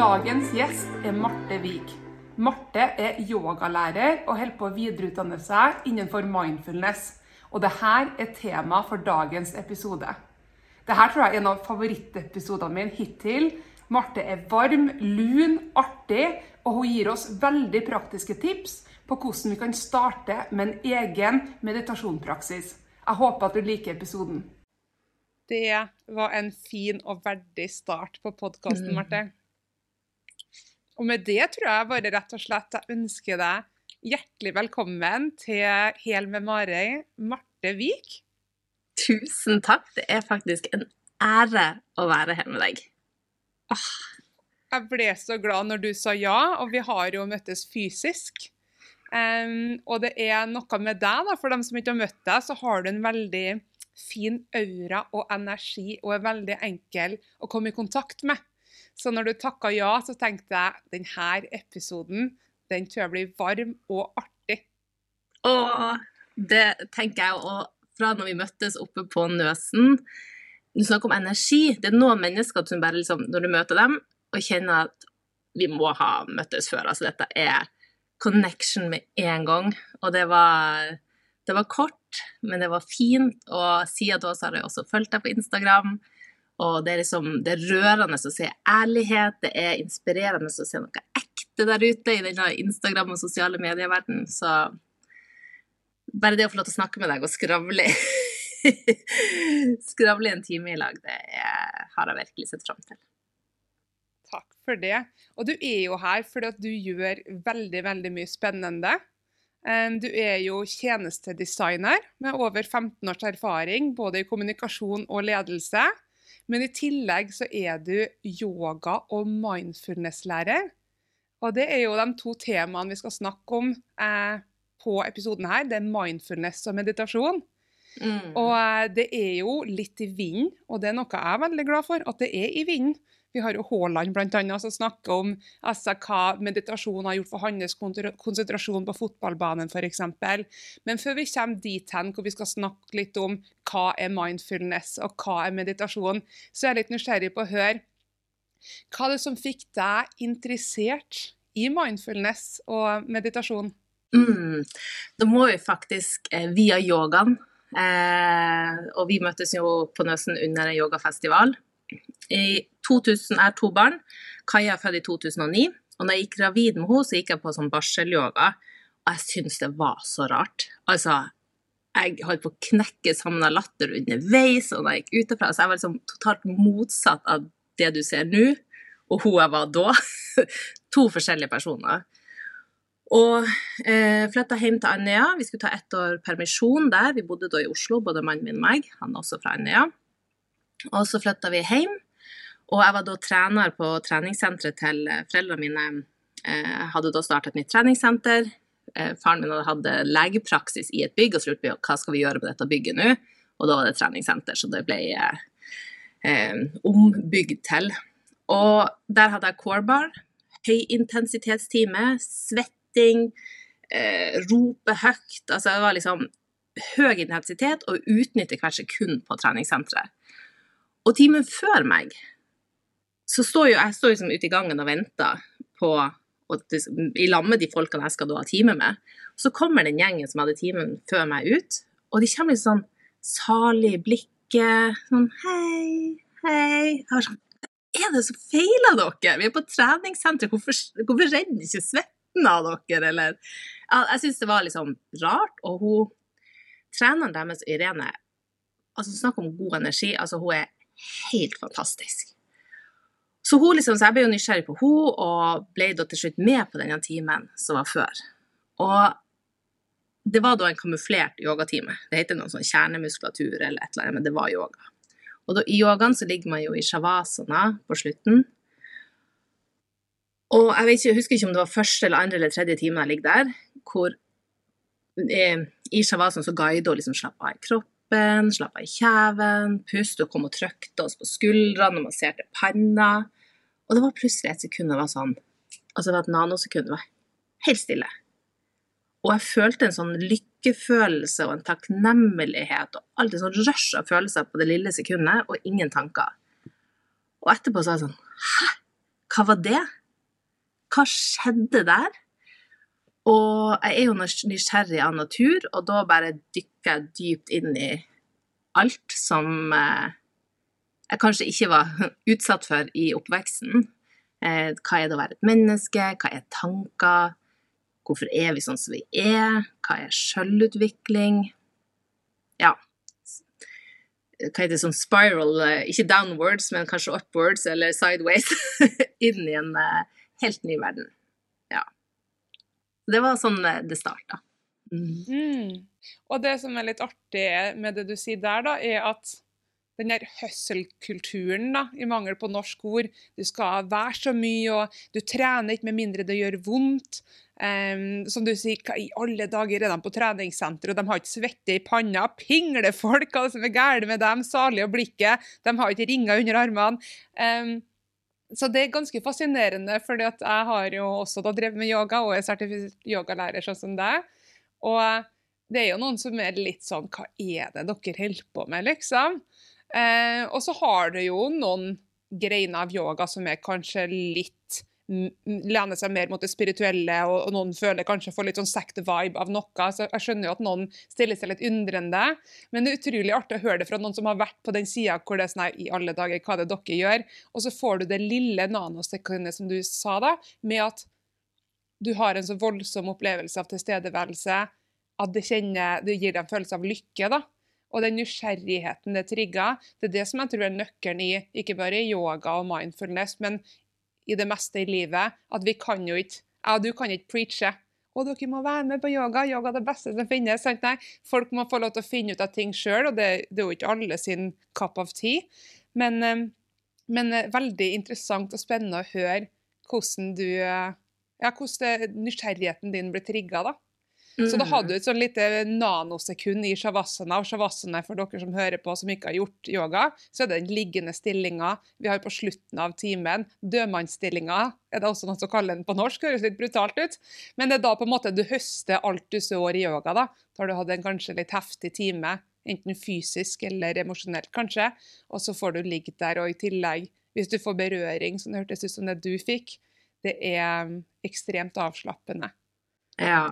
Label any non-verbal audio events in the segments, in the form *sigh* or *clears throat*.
Dagens gjest er Marte Vik. Marte er yogalærer og holder på å videreutdanne seg innenfor mindfulness. Og dette er tema for dagens episode. Dette tror jeg er en av favorittepisodene mine hittil. Marte er varm, lun, artig, og hun gir oss veldig praktiske tips på hvordan vi kan starte med en egen meditasjonspraksis. Jeg håper at du liker episoden. Det var en fin og verdig start på podkasten, Marte. Og med det tror jeg bare rett og slett jeg ønsker deg hjertelig velkommen til Hel med Marøy, Marte Vik. Tusen takk. Det er faktisk en ære å være her med deg. Ah. Jeg ble så glad når du sa ja, og vi har jo møttes fysisk. Um, og det er noe med deg, da, for dem som ikke har møtt deg, så har du en veldig fin aura og energi, og er veldig enkel å komme i kontakt med. Så når du takka ja, så tenkte jeg denne episoden den tror jeg blir varm og artig. Og det tenker jeg òg fra når vi møttes oppe på Nøsen. Du snakker om energi. Det er noen mennesker som bare liksom, når du møter dem, og kjenner at vi må ha møttes før. Altså dette er connection med en gang. Og det var, det var kort, men det var fint. Og siden da har jeg også fulgt deg på Instagram. Og det er liksom det er rørende å se ærlighet, det er inspirerende å se noe ekte der ute i denne Instagram- og sosiale medieverdenen. Så bare det å få lov til å snakke med deg og skravle *laughs* skravle en time i lag, det har jeg virkelig sett fram til. Takk for det. Og du er jo her fordi at du gjør veldig, veldig mye spennende. Du er jo tjenestedesigner med over 15 års erfaring både i kommunikasjon og ledelse. Men i tillegg så er du yoga- og mindfulness-lærer. Og det er jo de to temaene vi skal snakke om eh, på episoden her. Det er mindfulness og meditasjon. Mm. Og eh, det er jo litt i vinden, og det er noe jeg er veldig glad for, at det er i vinden. Vi har jo Haaland bl.a. som snakker om altså, hva meditasjon har gjort for hans konsentrasjon på fotballbanen f.eks. Men før vi kommer dit hen hvor vi skal snakke litt om hva er mindfulness og hva er meditasjon, så er jeg litt nysgjerrig på å høre hva er det som fikk deg interessert i mindfulness og meditasjon? Mm. Da må vi faktisk eh, via yogaen. Eh, og vi møttes jo på Nøsen under en yogafestival. I 2000, er to barn. Kaja er født i 2009. Og når jeg gikk gravid med henne, så gikk jeg på sånn barselyoga. Og jeg syntes det var så rart. Altså, jeg holdt på å knekke sammen av latter underveis, og jeg gikk utefra, så jeg var liksom totalt motsatt av det du ser nå, og hun jeg var da. *laughs* to forskjellige personer. Og eh, flytta hjem til Andøya. Vi skulle ta ett år permisjon der. Vi bodde da i Oslo, både mannen min og meg. Han er også fra Andøya. Og så flytta vi hjem. Og jeg var da trener på treningssenteret til eh, foreldrene mine. Jeg hadde da startet et nytt treningssenter. Eh, faren min hadde legepraksis i et bygg, og så lurte vi hva skal vi gjøre med dette bygget nå. Og da var det treningssenter, så det ble eh, eh, ombygd til. Og der hadde jeg corebar, høyintensitetstime, svetting, eh, rope høyt. Altså det var liksom høy intensitet og utnytte hvert sekund på treningssenteret. Og timen før meg så står jo jeg står liksom ute i gangen og venter på i lag med de folkene jeg skal da ha time med. Så kommer den gjengen som hadde timen før meg ut, og de kommer litt sånn salig blikket, sånn hei, hei. Jeg var sånn er det så feiler dere? Vi er på treningssenter, hvorfor, hvorfor renner ikke svetten av dere, eller Jeg syns det var liksom rart, og hun treneren deres, Irene, altså snakk om god energi, altså hun er helt fantastisk. Så, liksom, så jeg ble jo nysgjerrig på henne, og ble da til slutt med på denne timen som var før. Og det var da en kamuflert yogatime. Det heter noe sånn kjernemuskulatur eller et eller annet, men det var yoga. Og da, I yogaen så ligger man jo i shavasana på slutten. Og jeg, ikke, jeg husker ikke om det var første eller andre eller tredje time jeg ligger der, hvor eh, i shavasana så guider hun liksom slappe av i kroppen, slappe av i kjeven, puste og kom og trykte oss på skuldrene og masserte panna. Og det var plutselig et sekund det var sånn Altså det var et nanosekund, det var helt stille. Og jeg følte en sånn lykkefølelse og en takknemlighet og alltid sånn rush av følelser på det lille sekundet, og ingen tanker. Og etterpå så er jeg sånn Hæ? hva var det? Hva skjedde der? Og jeg er jo nysgjerrig av natur, og da bare dykker jeg dypt inn i alt som eh, jeg kanskje ikke var *laughs* utsatt for i oppveksten. Eh, hva er det å være et menneske? Hva er tanker? Hvorfor er vi sånn som vi er? Hva er selvutvikling? Ja. Hva heter det sånn spiral, eh, ikke downwards, men kanskje upwards eller sideways, *laughs* inn i en helt ny verden. Det var sånn det starta. Mm. Mm. Og det som er litt artig med det du sier der, da, er at den der hustle-kulturen, da, i mangel på norsk ord Du skal være så mye, og du trener ikke med mindre det gjør vondt. Um, som du sier, hva i alle dager er de på treningssenter, og de har ikke svette i panna? Pingler folk, det som er galt med dem? Salige og blikket. De har ikke ringer under armene. Um, så det er ganske fascinerende, for jeg har jo også drevet med yoga og er sertifisert yogalærer sånn som deg. Og det er jo noen som er litt sånn Hva er det dere holder på med, liksom? Eh, og så har du jo noen greiner av yoga som er kanskje litt lener seg mer mot det spirituelle, og, og noen føler kanskje får litt sånn sect-vibe av noe. Så jeg skjønner jo at noen stiller seg litt undrende. Men det er utrolig artig å høre det fra noen som har vært på den sida hvor det er sånn i alle dager, hva det er dere gjør? Og så får du det lille nanosekundet som du sa da, med at du har en så voldsom opplevelse av tilstedeværelse at det, kjenner, det gir deg en følelse av lykke. da. Og den nysgjerrigheten det trigger, det er det som jeg tror er nøkkelen i ikke bare yoga og mindfulness, men i det meste i livet at vi kan jo ikke Ja, du kan ikke preache. Og dere må være med på yoga. Yoga er det beste som finnes. sant? Nei, folk må få lov til å finne ut av ting sjøl, og det, det, er jo ikke alle sin cup of tea. Men, eh, men eh, veldig interessant og spennende å høre hvordan du eh, ja, hvordan nysgjerrigheten din blir trigga, da. Så da hadde du et sånn lite nanosekund i shavasana. Og shavasana for dere som hører på som ikke har gjort yoga, så er det den liggende stillinga vi har på slutten av timen. Dødmannsstillinga er det også noe som kaller den på norsk, høres litt brutalt ut. Men det er da på en måte du høster alt du sår i yoga. Da Da har du hatt en kanskje litt heftig time, enten fysisk eller emosjonelt kanskje, og så får du ligge der, og i tillegg, hvis du får berøring, som det hørtes ut som det du fikk, det er ekstremt avslappende. Ja.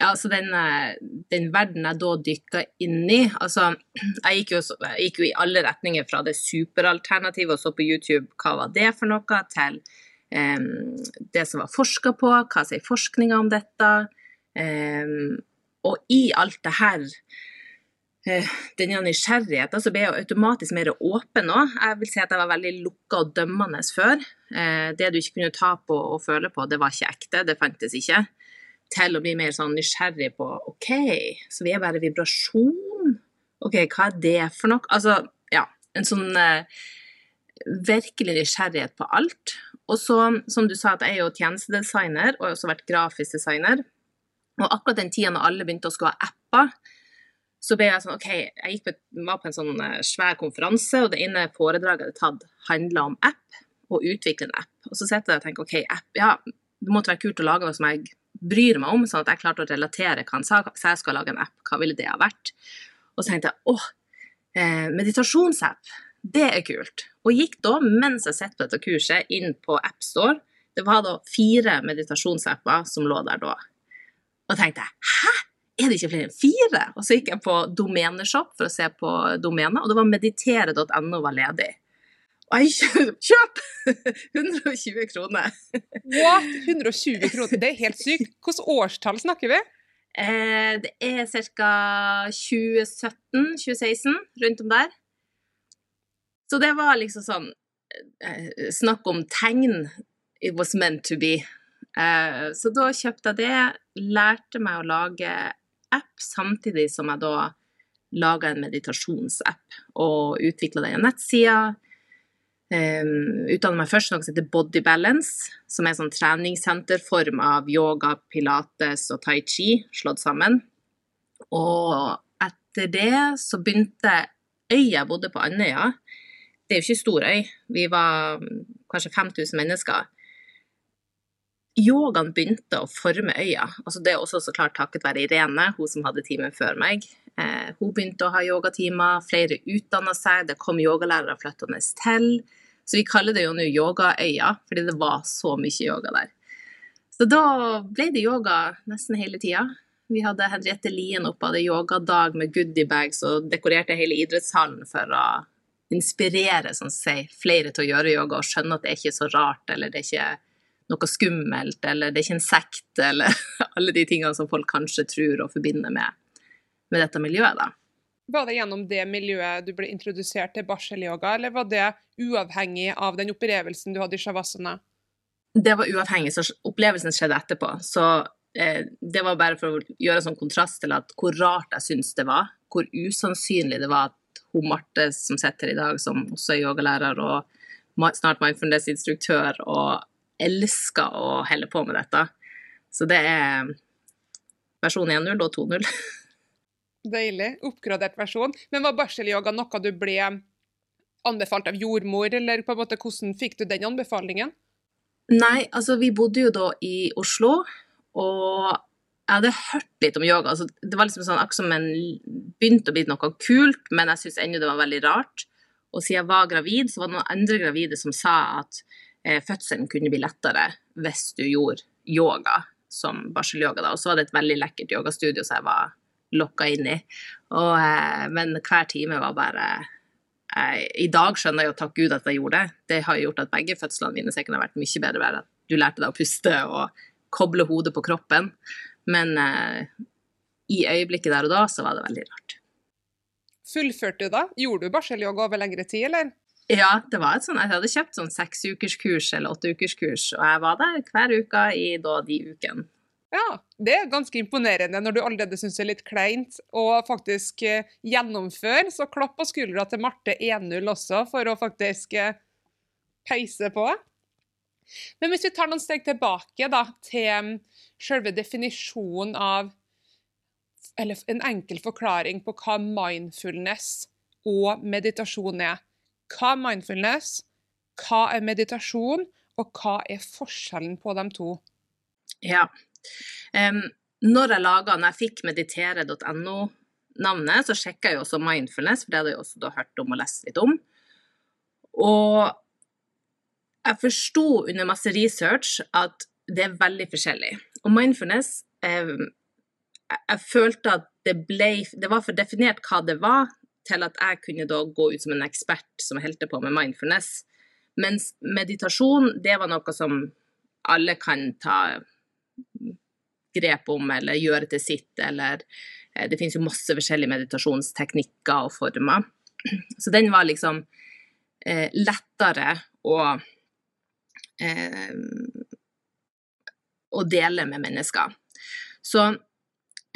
Ja, så den, eh, den, verden jeg da dykka inn i altså, *clears throat* jeg gikk, jo, jeg gikk, jo, i alle retninger fra det superalternativet og så på YouTube hva var det for noe, til um, det som var forska på, hva sier forskninga om dette. Um, og i alt det her uh, denne nysgjerrigheten, så ble jeg automatisk mer åpen òg. Jeg vil si at jeg var veldig lukka og dømmende før. Uh, det du ikke kunne ta på og føle på, det var ikke ekte. Det fantes ikke til å bli mer sånn nysgjerrig på OK, så vi er bare vibrasjon. OK, hva er det for noe? Altså, ja. En sånn eh, virkelig nysgjerrighet på alt. Og så, som du sa, at jeg er jo tjenestedesigner, og jeg har også vært grafisk designer. Og akkurat den tida når alle begynte å skulle ha apper, så ble jeg sånn OK, jeg på, var på en sånn eh, svær konferanse, og det ene foredraget jeg hadde tatt, handla om app, og utvikle en app. Og så sitter jeg og tenker OK, app, ja, det måtte være kult å lage noe som jeg bryr meg om, sånn at jeg klarte å relatere hva han sa. Så jeg skal lage en app, hva ville det ha vært? Og så tenkte jeg åh, eh, meditasjonsapp, det er kult. Og gikk da, mens jeg sitter på dette kurset, inn på AppStore. Det var da fire meditasjonsapper som lå der da. Og tenkte jeg hæ? Er det ikke flere enn fire? Og så gikk jeg på Domeneshop for å se på domenet, og det var meditere.no var ledig. Oi, kjøp! *laughs* 120 kroner. What? 120 kroner? Det er helt sykt. Hvilket årstall snakker vi? Eh, det er ca. 2017-2016, rundt om der. Så det var liksom sånn eh, Snakk om tegn. It was meant to be. Eh, så da kjøpte jeg det, lærte meg å lage app, samtidig som jeg da laga en meditasjonsapp og utvikla den nettsida Um, ehm, meg først noe som heter Body Balance, som er en sånn treningssenterform av yoga, pilates og tai chi slått sammen. Og etter det så begynte øya jeg bodde på Andøya. Det er jo ikke stor øy, vi var kanskje 5000 mennesker. Yogaen begynte å forme øya. Altså det er også så klart takket være Irene, hun som hadde timen før meg. Eh, hun begynte å ha yogatimer, flere utdanna seg, det kom yogalærere flyttende til. Så vi kaller det jo nå Yogaøya, fordi det var så mye yoga der. Så da ble det yoga nesten hele tida. Vi hadde Henriette Lien oppe, hadde yogadag med goodiebags og dekorerte hele idrettshallen for å inspirere sånn si, flere til å gjøre yoga og skjønne at det er ikke så rart, eller det er ikke noe skummelt, eller det er ikke en sekt, eller *laughs* alle de tingene som folk kanskje tror og forbinder med, med dette miljøet. da. Var det gjennom det miljøet du ble introdusert til barselyoga, eller var det uavhengig av den opplevelsen du hadde i shavasana? Det var uavhengig, så opplevelsen skjedde etterpå. Så eh, det var bare for å gjøre en sånn kontrast til at hvor rart jeg syns det var. Hvor usannsynlig det var at hun Marte som sitter her i dag, som også er yogalærer og snart mindfulness-instruktør, og elsker å helle på med dette. Så det er versjon 1.0 og 2.0. *laughs* Deilig. Oppgradert versjon. Men var barselyoga noe du ble anbefalt av jordmor, eller på en måte hvordan fikk du den anbefalingen? Nei, altså vi bodde jo da i Oslo, og jeg hadde hørt litt om yoga. Altså, det var liksom sånn akkurat som en begynte å bli noe kult, men jeg syns ennå det var veldig rart. Og siden jeg var gravid, så var det noen andre gravide som sa at eh, fødselen kunne bli lettere hvis du gjorde yoga som barselyoga. Og så var det et veldig lekkert yogastudio så jeg var lokka inn i. Og, eh, men hver time var bare eh, I dag skjønner jeg jo takk Gud at jeg gjorde det. Det har gjort at begge fødslene mine sikkert har vært mye bedre. Ved at du lærte deg å puste og koble hodet på kroppen. Men eh, i øyeblikket der og da så var det veldig rart. Fullførte du da? Gjorde du barselyoga over lengre tid, eller? Ja, det var et sånt, jeg hadde kjøpt sånn seksukerskurs eller åtteukerskurs, og jeg var der hver uke i da de ukene. Ja, det er ganske imponerende når du allerede syns det er litt kleint å faktisk eh, gjennomføre. Så klapp på skuldra til Marte 1-0 også, for å faktisk eh, peise på. Men hvis vi tar noen steg tilbake da, til mm, selve definisjonen av Eller en enkel forklaring på hva mindfulness og meditasjon er. Hva er mindfulness, hva er meditasjon, og hva er forskjellen på de to? Ja. Um, når jeg laga, når jeg fikk meditere.no-navnet, så sjekka jeg også mindfulness, for det hadde jeg også hørt om og lest litt om. Og jeg forsto under masse research at det er veldig forskjellig. Og mindfulness eh, Jeg følte at det ble Det var for definert hva det var, til at jeg kunne da gå ut som en ekspert som holdt på med mindfulness. Mens meditasjon, det var noe som alle kan ta grep om eller gjøre til sitt, eller eh, Det finnes jo masse forskjellige meditasjonsteknikker og former. *clears throat* Så den var liksom eh, lettere å eh, å dele med mennesker. Så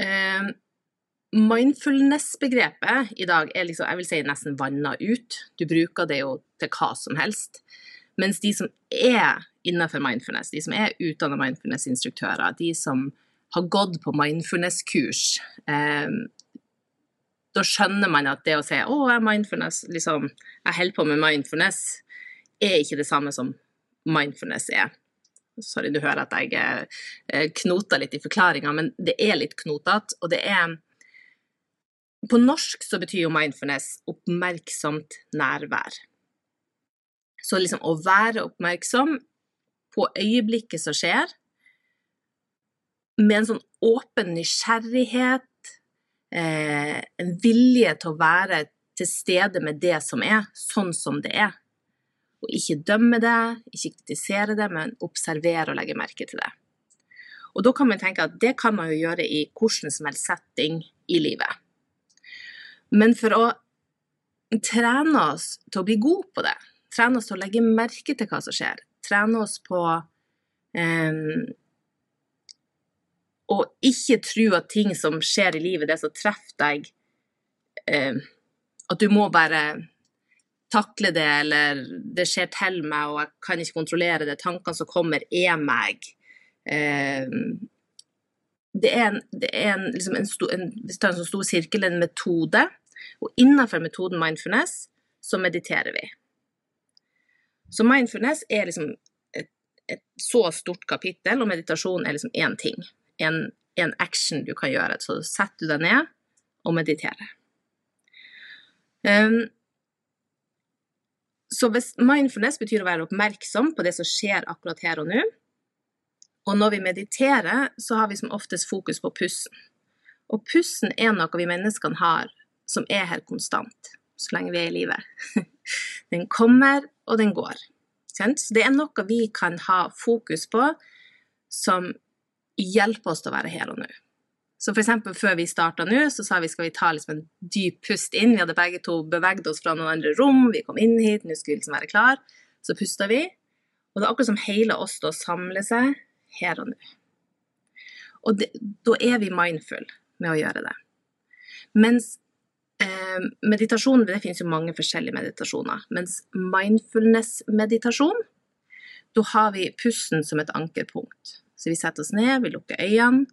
eh, mindfulness-begrepet i dag er liksom, jeg vil si nesten vanna ut. Du bruker det jo til hva som helst. Mens de som er innenfor mindfulness, de som er utdanna mindfulness-instruktører, de som har gått på mindfulness-kurs, eh, da skjønner man at det å si 'Å, jeg er mindfulness', liksom, jeg holder på med mindfulness, er ikke det samme som mindfulness er. Sorry, du hører at jeg eh, knoter litt i forklaringa, men det er litt knotete. Og det er På norsk så betyr jo mindfulness oppmerksomt nærvær. Så liksom å være oppmerksom på øyeblikket som skjer, med en sånn åpen nysgjerrighet, eh, en vilje til å være til stede med det som er, sånn som det er. Og ikke dømme det, ikke kritisere det, men observere og legge merke til det. Og da kan man tenke at det kan man jo gjøre i hvordan som helst setting i livet. Men for å trene oss til å bli gode på det, trene oss til å legge merke til hva som skjer, trene oss på um, å ikke tro at ting som skjer i livet, det som treffer deg um, At du må bare takle det, eller det skjer til meg, og jeg kan ikke kontrollere det. Tankene som kommer, er meg. Eh, det er, en, det er en, liksom en, sto, en sånn stor sirkel, en metode, og innenfor metoden mindfulness så mediterer vi. Så mindfulness er liksom et, et så stort kapittel, og meditasjon er liksom én ting. En, action du kan gjøre. Så setter du deg ned og mediterer. Um, Så mindfulness betyr å være oppmerksom på det som skjer akkurat her og nå, og når vi mediterer, så har vi som oftest fokus på pusten. Og pusten er noe vi menneskene har som er her konstant, så lenge vi er i livet. *laughs* Den kommer, og den går. Så det er noe vi kan ha fokus på som hjelper oss til å være her og nå. Så eksempel før vi starta nå, så sa vi skal vi ta liksom en dyp pust inn. Vi hadde begge to beveget oss fra noen andre rom, vi kom inn hit, nå skulle vi liksom være klar. Så pusta vi. Og det er akkurat som hele oss da samler seg her og nå. Og det, da er vi mindful med å gjøre det. Mens meditasjon Det finnes jo mange forskjellige meditasjoner. Mens mindfulness-meditasjon, da har vi pusten som et ankerpunkt. Så vi setter oss ned, vi lukker øynene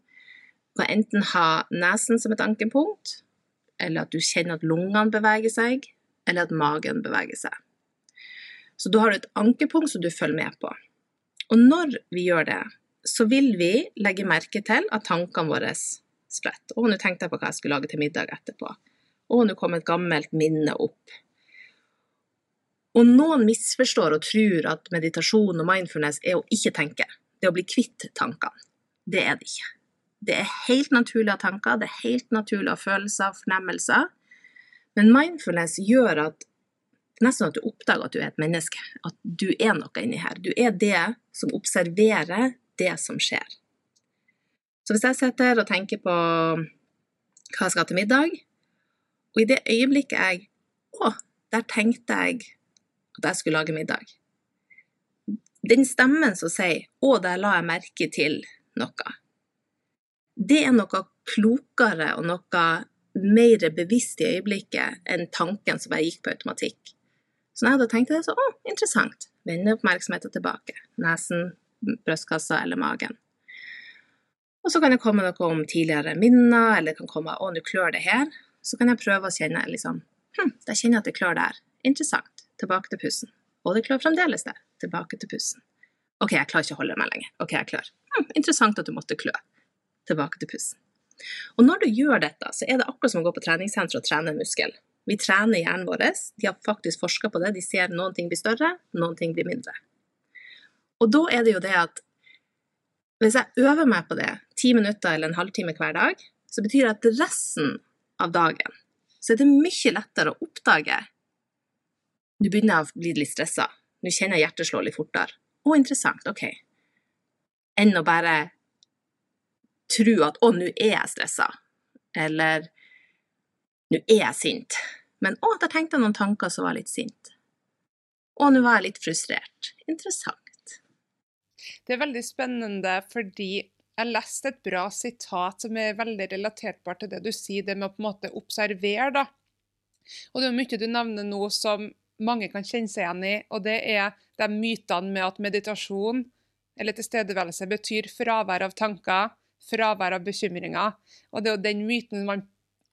kan enten ha nesen som et ankerpunkt, eller at du kjenner at lungene beveger seg, eller at magen beveger seg. Så da har du et ankerpunkt som du følger med på. Og når vi gjør det, så vil vi legge merke til at tankene våre spretter. Og nå tenkte jeg på hva jeg skulle lage til middag etterpå. Å, nå kom et gammelt minne opp. Og noen misforstår og tror at meditasjon og mindfulness er å ikke tenke. Det å bli kvitt tankene. Det er det ikke. Det er helt naturlig ha tanker, det er helt naturlig ha følelser, og fornemmelser. Men mindfulness gjør at nesten at du oppdager at du er et menneske. At du er noe inni her. Du er det som observerer det som skjer. Så hvis jeg sitter og tenker på hva jeg skal til middag, og i det øyeblikket jeg Å, der tenkte jeg at jeg skulle lage middag. Den stemmen som sier Å, der la jeg merke til noe det er noe klokere og noe mer bevisst i øyeblikket enn tanken som bare gikk på automatikk. Så når jeg da tenkte det, så å, interessant. Vende oppmerksomheten tilbake. Nesen, brystkassa eller magen. Og så kan det komme noe om tidligere minner, eller det kan komme å, nå klør det her. Så kan jeg prøve å kjenne liksom hm, jeg kjenner at det klør der. Interessant. Tilbake til pusten. Og det klør fremdeles der. Tilbake til pusten. OK, jeg klarer ikke å holde meg lenger. OK, jeg klør. Hm, interessant at du måtte klø tilbake til pusten. Og når du gjør dette, så er det akkurat som å gå på treningssenter og trene en muskel. Vi trener hjernen vår. De har faktisk forska på det. De ser noen ting blir større, noen ting blir mindre. Og da er det jo det at hvis jeg øver meg på det ti minutter eller en halvtime hver dag, så betyr det at resten av dagen så er det mye lettere å oppdage Nå begynner jeg å bli litt stressa. Nå kjenner jeg hjertet slå litt fortere. Å, interessant. OK. Enn å bare tro at 'å, nå er jeg stressa', eller 'nå er jeg sint'. Men 'å, der tenkte jeg noen tanker som var litt sint'. 'Å, nå var jeg litt frustrert'. Interessant. Det er veldig spennende fordi jeg leste et bra sitat som er veldig relaterbart til det du sier, det med å på en måte observere, da. Og det er mye du nevner nå som mange kan kjenne seg igjen i, og det er de mytene med at meditasjon eller tilstedeværelse betyr fravær av tanker, fravær av bekymringer. Og det er jo den myten man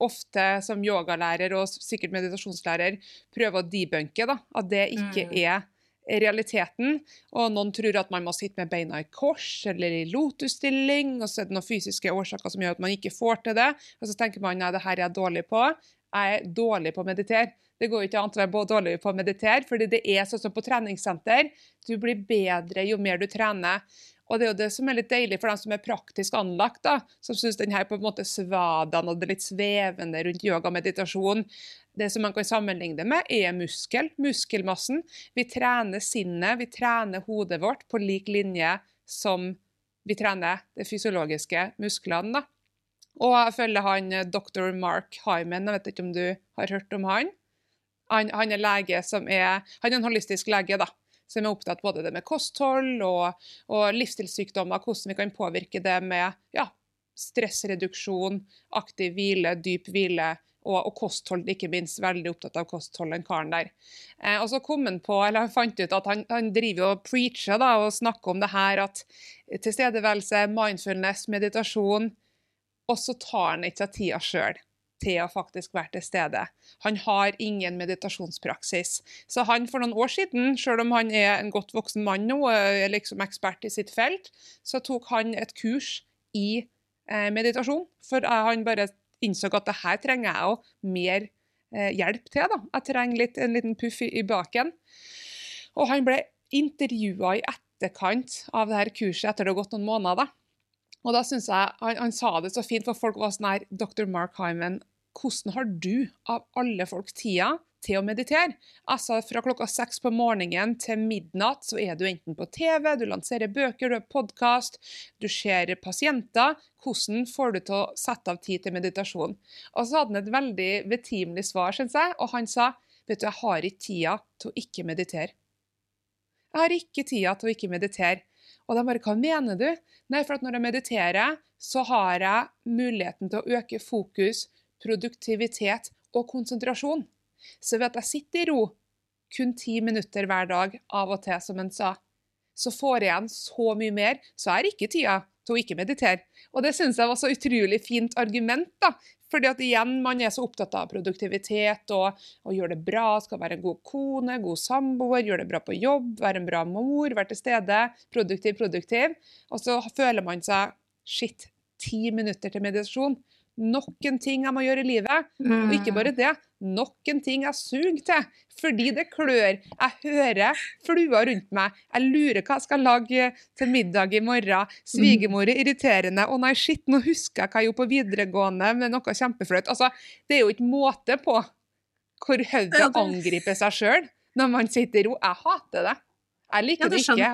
ofte som yogalærer og sikkert meditasjonslærer prøver å debunke, da, at det ikke mm. er realiteten. Og noen tror at man må sitte med beina i kors eller i lotusstilling, og så er det noen fysiske årsaker som gjør at man ikke får til det. Og så tenker man at det her er jeg dårlig på. Jeg er dårlig på å meditere. Det går jo ikke an å være dårlig på å meditere, fordi det er sånn som på treningssenter. Du blir bedre jo mer du trener. Og det er jo det som er litt deilig for dem som er praktisk anlagt, da, som syns den her på en måte svadaen og det litt svevende rundt yoga og meditasjon, det som man kan sammenligne det med, er muskel, muskelmassen. Vi trener sinnet, vi trener hodet vårt på lik linje som vi trener de fysiologiske musklene. da. Og jeg følger han eh, dr. Mark Hyman, jeg vet ikke om du har hørt om han? Han, han er lege som er, han er en holistisk lege, da som er opptatt både det med kosthold og, og livsstilssykdommer, hvordan vi kan påvirke det med ja, stressreduksjon, aktiv hvile, dyp hvile. Og, og, kosthold, ikke minst. Veldig opptatt av kosthold, den karen der. Eh, og så kom han på, eller han fant ut at han, han driver og preacher da, og snakker om det her at tilstedeværelse, mindfulness, meditasjon Og så tar han ikke seg tida sjøl til å faktisk være til stede. Han har ingen meditasjonspraksis. Så han for noen år siden, selv om han er en godt voksen mann nå, er liksom ekspert i sitt felt, så tok han et kurs i eh, meditasjon. For han bare innså at det her trenger jeg òg mer eh, hjelp til. da. Jeg trenger litt, en liten puff i, i baken. Og han ble intervjua i etterkant av det her kurset etter det har gått noen måneder. Og da synes jeg, han, han, sa det så fint, for folk var sånn her Dr. Mark Hyman, hvordan har du, av alle folk tida, til å meditere. Altså Fra klokka seks på morgenen til midnatt så er du enten på TV, du lanserer bøker, du har podkast, du ser pasienter. Hvordan får du til å sette av tid til meditasjon? Og så hadde han et veldig betimelig svar, syns jeg, og han sa vet du, jeg har ikke tida til å ikke meditere. Jeg har ikke tida til å ikke meditere. Og de bare Hva mener du? Nei, for at når jeg mediterer, så har jeg muligheten til å øke fokus, produktivitet og konsentrasjon. Så ved at jeg sitter i ro kun ti minutter hver dag, av og til, som han sa, så får jeg igjen så mye mer, så har ikke tida til å ikke meditere. Og det syns jeg var så utrolig fint argument, da. Fordi at igjen, man er så opptatt av produktivitet og å gjøre det bra, skal være en god kone, god samboer, gjøre det bra på jobb, være en bra mor, være til stede. Produktiv, produktiv. Og så føler man seg Shit, ti minutter til meditasjon noen ting jeg må gjøre i livet. Og ikke bare det, det, noen ting jeg suger til. Fordi det klør. Jeg hører fluer rundt meg. Jeg lurer hva jeg skal lage til middag i morgen. Svigermor er irriterende. Å nei, shit, nå husker jeg hva jeg gjorde på videregående med noe kjempeflaut. Altså, det er jo ikke måte på hvor hodet angriper seg sjøl når man sitter i ro. Jeg hater det. Jeg liker det ikke.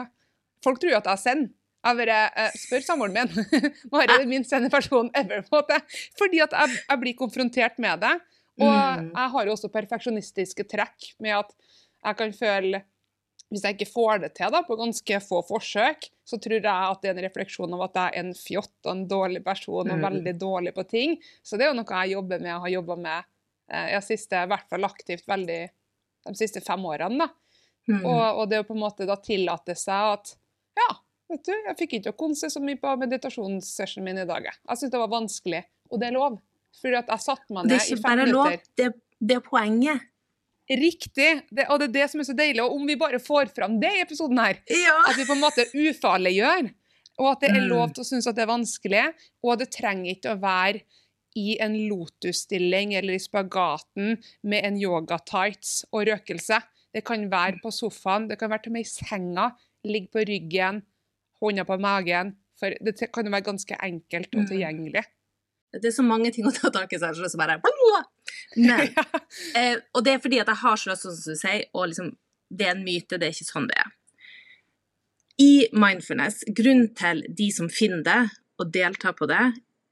Folk tror at jeg er send. Jeg bare uh, spør samboeren min. *laughs* Mari er den minst sende personen ever. på det. Fordi at jeg, jeg, blir konfrontert med det. Og mm. jeg har jo også perfeksjonistiske trekk med at jeg kan føle Hvis jeg ikke får det til da, på ganske få forsøk, så tror jeg at det er en refleksjon av at jeg er en fjott og en dårlig person og mm. veldig dårlig på ting. Så det er jo noe jeg jobber med og har jobba med eh, jeg siste, i hvert fall aktivt veldig de siste fem årene. da. Mm. Og, og, det å på en måte da tillate seg at Vet du, Jeg fikk ikke å konse så mye på meditasjonssessionen min i dag. Jeg syntes det var vanskelig, og det er lov. Fordi at jeg satte meg ned i fem minutter. Det er ikke bare lov, det, det, er poenget. Riktig, det, og det er det som er så deilig. Og om vi bare får fram det i episoden her, ja. at vi på en måte ufarliggjør, og at det er lov mm. til å synes at det er vanskelig, og det trenger ikke å være i en lotusstilling eller i spagaten med en yoga-tights og røkelse. Det kan være på sofaen, det kan være til og med i senga, ligge på ryggen, hånda på magen. For det kan jo være ganske enkelt og mm. tilgjengelig. Det er så mange ting å ta tak i, så jeg så bare Men, *laughs* eh, Og det er fordi at jeg har så lyst, som du sier, og liksom, det er en myte, det er ikke sånn det er. I mindfulness, grunnen til de som finner det og deltar på det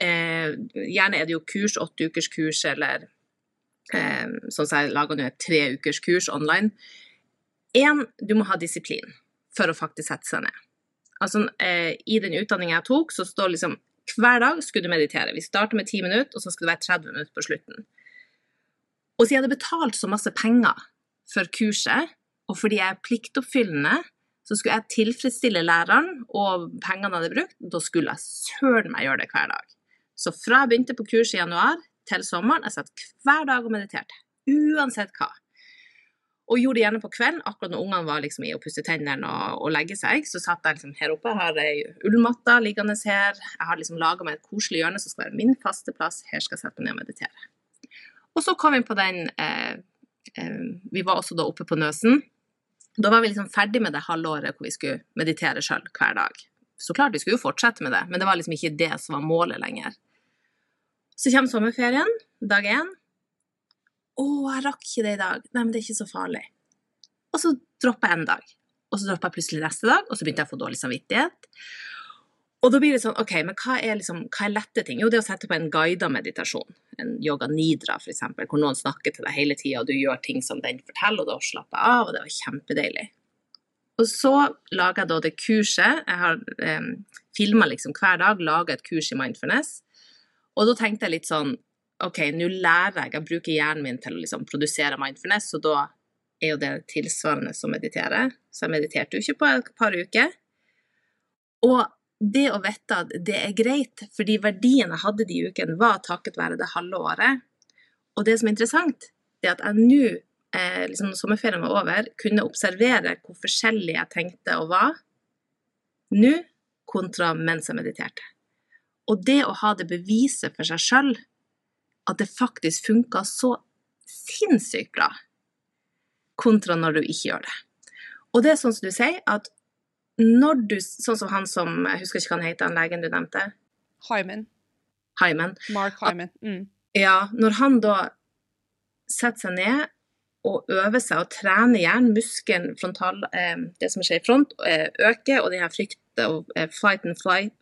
eh, Gjerne er det jo kurs, åtte ukers kurs, eller eh, sånn som jeg lager nå, et tre ukers kurs online. Én, du må ha disiplin for å faktisk sette seg ned. Altså, eh, I den utdanninga jeg tok, så står liksom hver dag skulle du meditere. Vi starter med ti minutter, og så skal det være 30 minutter på slutten. Og siden jeg hadde betalt så masse penger for kurset, og fordi jeg er pliktoppfyllende, så skulle jeg tilfredsstille læreren og pengene jeg hadde brukt. Da skulle jeg søren meg gjøre det hver dag. Så fra jeg begynte på kurset i januar til sommeren, jeg satt hver dag og mediterte. Uansett hva og gjorde det gjerne på kvelden, akkurat når ungene var liksom i å pusse tennene og, og, legge seg. Så satt jeg liksom her oppe, jeg har ei ullmatte liggende her. Jeg har liksom laga meg et koselig hjørne som skal være min faste plass. Her skal jeg sette meg ned og meditere. Og så kom vi på den eh, eh, Vi var også da oppe på Nøsen. Da var vi liksom ferdig med det halvåret hvor vi skulle meditere sjøl hver dag. Så klart, vi skulle jo fortsette med det, men det var liksom ikke det som var målet lenger. Så kommer sommerferien, dag én. 'Å, jeg rakk ikke det i dag.' Nei, men det er ikke så farlig. Og så dropper jeg en dag. Og så dropper jeg plutselig neste dag, og så begynte jeg å få dårlig samvittighet. Og da blir det sånn, ok, men hva er, liksom, hva er lette ting? Jo, det å sette på en guida meditasjon. En yoga nidra, f.eks., hvor noen snakker til deg hele tida, og du gjør ting som den forteller, og da slapper jeg av, og det var kjempedeilig. Og så lager jeg da det kurset. Jeg har um, filma liksom hver dag, laga et kurs i mindfulness. Og da tenkte jeg litt sånn OK, nå lærer jeg, jeg bruker hjernen min til å liksom produsere mindfulness, og da er jo det tilsvarende som meditere. Så jeg mediterte jo ikke på et par uker. Og det å vite at det er greit, fordi verdien jeg hadde de ukene, var takket være det halve året. Og det som er interessant, det er at jeg nå, eh, liksom når sommerferien var over, kunne observere hvor forskjellig jeg tenkte og var nå kontra mens jeg mediterte. Og det å ha det beviset for seg sjøl at det faktisk funker så sinnssykt bra, kontra når du ikke gjør det. Og det er sånn som du sier, at når du Sånn som han som Jeg husker ikke hva han heter, han legen du nevnte. Hyman. Hyman. Mark Hyman. Mm. Ja, når han da setter seg ned og øver seg og trener hjernen, muskelen frontal, eh, det som skjer i front, eh, øker, og denne her frykt og eh, fight and flight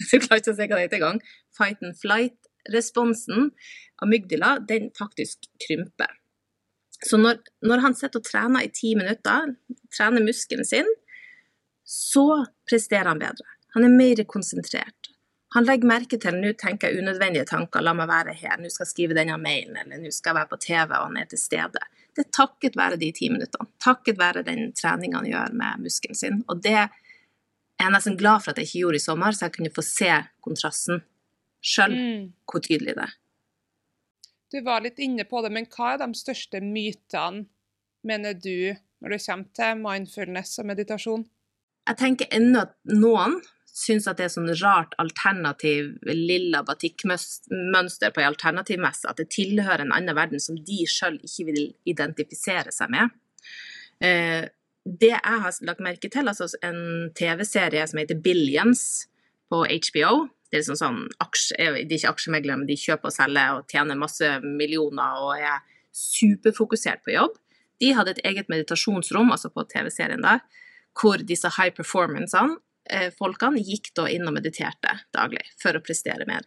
*laughs* Jeg klarer ikke å si hva det heter engang. Fight and flight-responsen, amygdala, den faktisk krymper. Så når, når han sitter og trener i ti minutter, trener muskelen sin, så presterer han bedre. Han er mer konsentrert. Han legger merke til nå tenker jeg unødvendige tanker, la meg være her, nå skal jeg skrive denne mailen, eller nå skal jeg være på TV, og han er til stede. Det er takket være de ti minuttene. Takket være den treninga han gjør med muskelen sin. Og det er jeg nesten glad for at jeg ikke gjorde i sommer, så jeg kunne få se kontrasten sjøl, Mm. hvor tydelig det er. Du var litt inne på det, men hva er de største mytene, mener du, når det kommer til mindfulness og meditasjon? Jeg tenker ennå at noen syns at det er sånn rart alternativ lilla batikkmønster på ei alternativmesse, at det tilhører en annen verden som de sjøl ikke vil identifisere seg med. Eh, det jeg har lagt merke til, altså en TV-serie som heter Billions på HBO Det er liksom sånn aksje, De er ikke aksjemeglere, men de kjøper og selger og tjener masse millioner og er superfokusert på jobb. De hadde et eget meditasjonsrom, altså på TV-serien der, hvor disse high performancene eh, folkene gikk da inn og mediterte daglig for å prestere mer.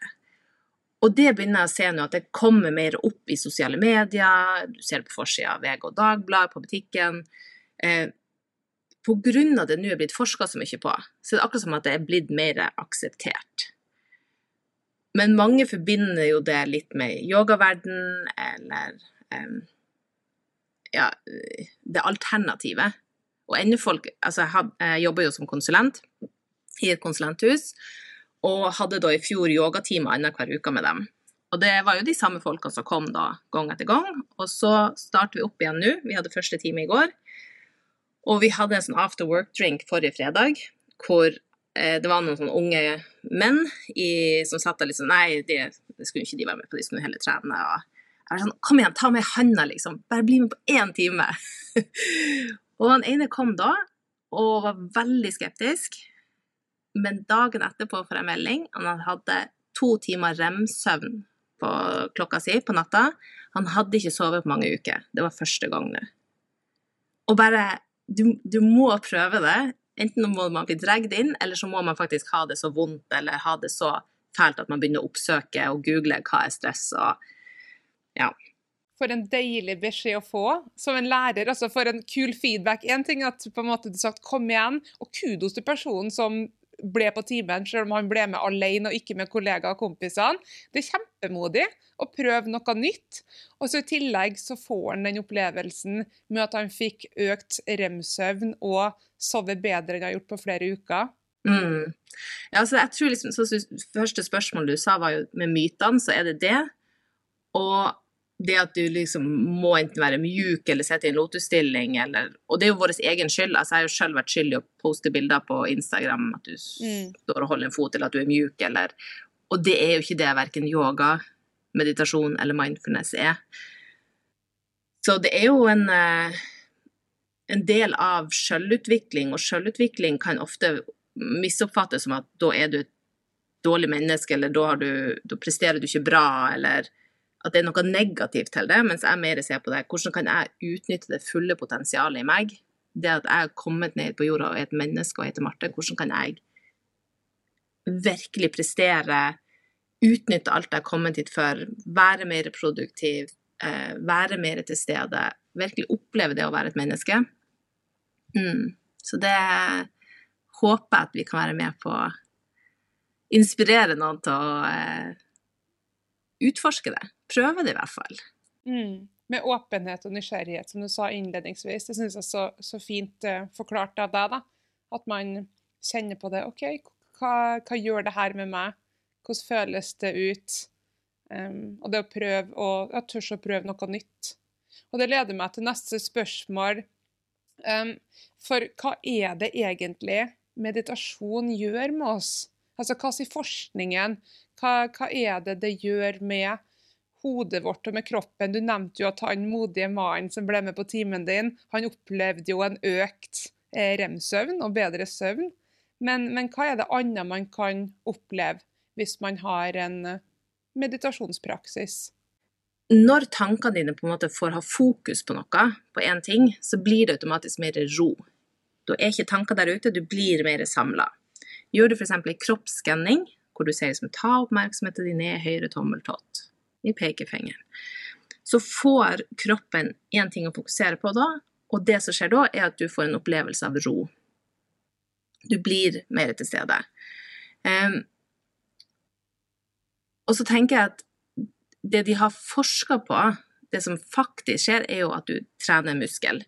Og det begynner jeg å se nå, at det kommer mer opp i sosiale medier, du ser det på forsida av VG og Dagbladet, på butikken. Eh, av det nå er blitt forska så mye på, så er det akkurat som at det er blitt mer akseptert. Men mange forbinder jo det litt med yogaverden eller um, ja, det alternativet. Og ennå folk Altså, jeg, had, jeg jobber jo som konsulent i et konsulenthus, og hadde da i fjor yogatimer annenhver uke med dem. Og det var jo de samme folkene som kom da gang etter gang. Og så starter vi opp igjen nå. Vi hadde første time i går. Og vi hadde en sånn after work-drink forrige fredag, hvor eh, det var noen sånne unge menn i, som satt der liksom Nei, det, det skulle ikke de være med på, de skulle heller trene. Og jeg var sånn Kom igjen, ta med handa, liksom. Bare bli med på én time. *laughs* og han ene kom da, og var veldig skeptisk. Men dagen etterpå får jeg melding. Han hadde to timer rem-søvn på klokka si på natta. Han hadde ikke sovet på mange uker. Det var første gang nå. Og bare du, du må prøve det. Enten må man bli dratt inn, eller så må man faktisk ha det så vondt eller ha det så fælt at man begynner å oppsøke og google hva er stress og ja. For en deilig beskjed å få som en lærer. altså For en kul feedback. Én ting at på en måte du sagt 'kom igjen', og kudos til personen som ble på timen, selv om han ble med alene og ikke med kollegaer og kompisene. Det er kjempemodig å prøve noe nytt. Og så I tillegg så får han den opplevelsen med at han fikk økt rem-søvn og sove bedre enn han har gjort på flere uker. Mm. ja så jeg tror liksom, så, Første spørsmål du sa, var jo med mytene, så er det det. Og det at du liksom må enten være mjuk eller sitte i en lotusstilling, eller Og det er jo vår egen skyld. altså Jeg har jo selv vært skyld i å poste bilder på Instagram at du Mm. står og holder en fot, eller at du er mjuk, eller Og det er jo ikke det verken yoga, meditasjon eller mindfulness er. Så det er jo en, eh, en del av selvutvikling, og selvutvikling kan ofte misoppfattes som at da er du et dårlig menneske, eller da, har du, da presterer du ikke bra, eller at det er noe negativt til det, mens jeg mer ser på det. Hvordan kan jeg utnytte det fulle potensialet i meg? Det at jeg har kommet ned på jorda og er et menneske og heter Marte, hvordan kan jeg virkelig prestere, utnytte alt jeg har kommet hit for, være mer produktiv, eh, være mer til stede, virkelig oppleve det å være et menneske? Mm. Så det håper jeg at vi kan være med på å inspirere noen til å eh, utforske det. Prøve det i hvert fall. Mm. Med åpenhet og nysgjerrighet, som du sa innledningsvis. Det syns jeg er så, så fint uh, forklart av deg. da. At man kjenner på det. OK, hva, hva gjør det her med meg? Hvordan føles det ut? Um, og det å prøve å Jeg tør å prøve noe nytt. Og det leder meg til neste spørsmål. Um, for hva er det egentlig meditasjon gjør med oss? Altså, hva sier forskningen? Hva, hva er det det gjør med hodet vårt og med kroppen. Du nevnte jo at han modige mannen som ble med på timen din, han opplevde jo en økt eh, rem-søvn og bedre søvn. Men, men, hva er det annet man kan oppleve hvis man har en eh, meditasjonspraksis? Når tankene dine på en måte får ha fokus på noe, på én ting, så blir det automatisk mer ro. Da er ikke tanker der ute, du blir mer samla. Gjør du f.eks. en kroppsskanning, hvor du sier som ta oppmerksomheten din ned høyre tommeltott, i pekefingeren, så får kroppen én ting å fokusere på da, og det som skjer da, er at du får en opplevelse av ro. Du blir mer til stede. Um, og så tenker jeg at det de har forska på, det som faktisk skjer, er jo at du trener muskel.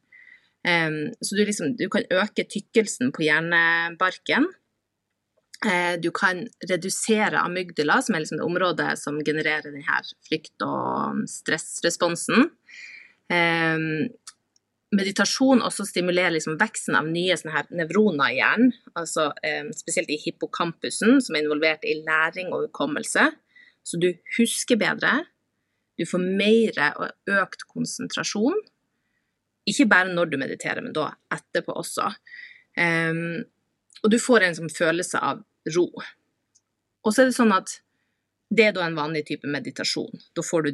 Um, så du, liksom, du, kan øke tykkelsen på hjernebarken. Uh, du kan redusere amygdala, som er liksom det området som genererer denne flykt- og stressresponsen. Um, meditasjon også stimulerer liksom veksten av nye nevroner i hjernen, altså um, spesielt i hippocampusen, som er involvert i læring og hukommelse. Så du husker bedre, du får mer og økt konsentrasjon. Ikke bare når du mediterer, men da etterpå også. Um, og du får en sånn følelse av ro. Og så er det sånn at det er da en vanlig type meditasjon. Da får du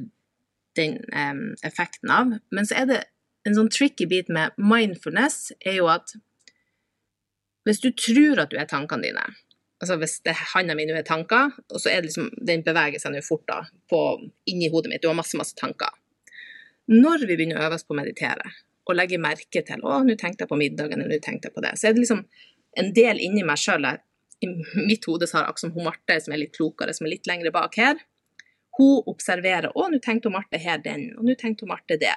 den um, effekten av. Men så er det en sånn tricky bit med mindfulness, er jo at hvis du tror at du er tankene dine, altså Hvis det handa mi nå er tanker, og så er det liksom, den beveger seg nå fort da, på, inni hodet mitt, du har masse, masse tanker. Når vi begynner å øve oss på å meditere, og legge merke til å, nå tenkte jeg på middagen, eller nå tenkte jeg på det, så er det liksom en del inni meg sjøl I mitt hode så har akkurat som hun Marte, som er litt klokere, som er litt lengre bak her, hun observerer å, nå tenkte hun Marte her den, og nå tenkte hun Marte det.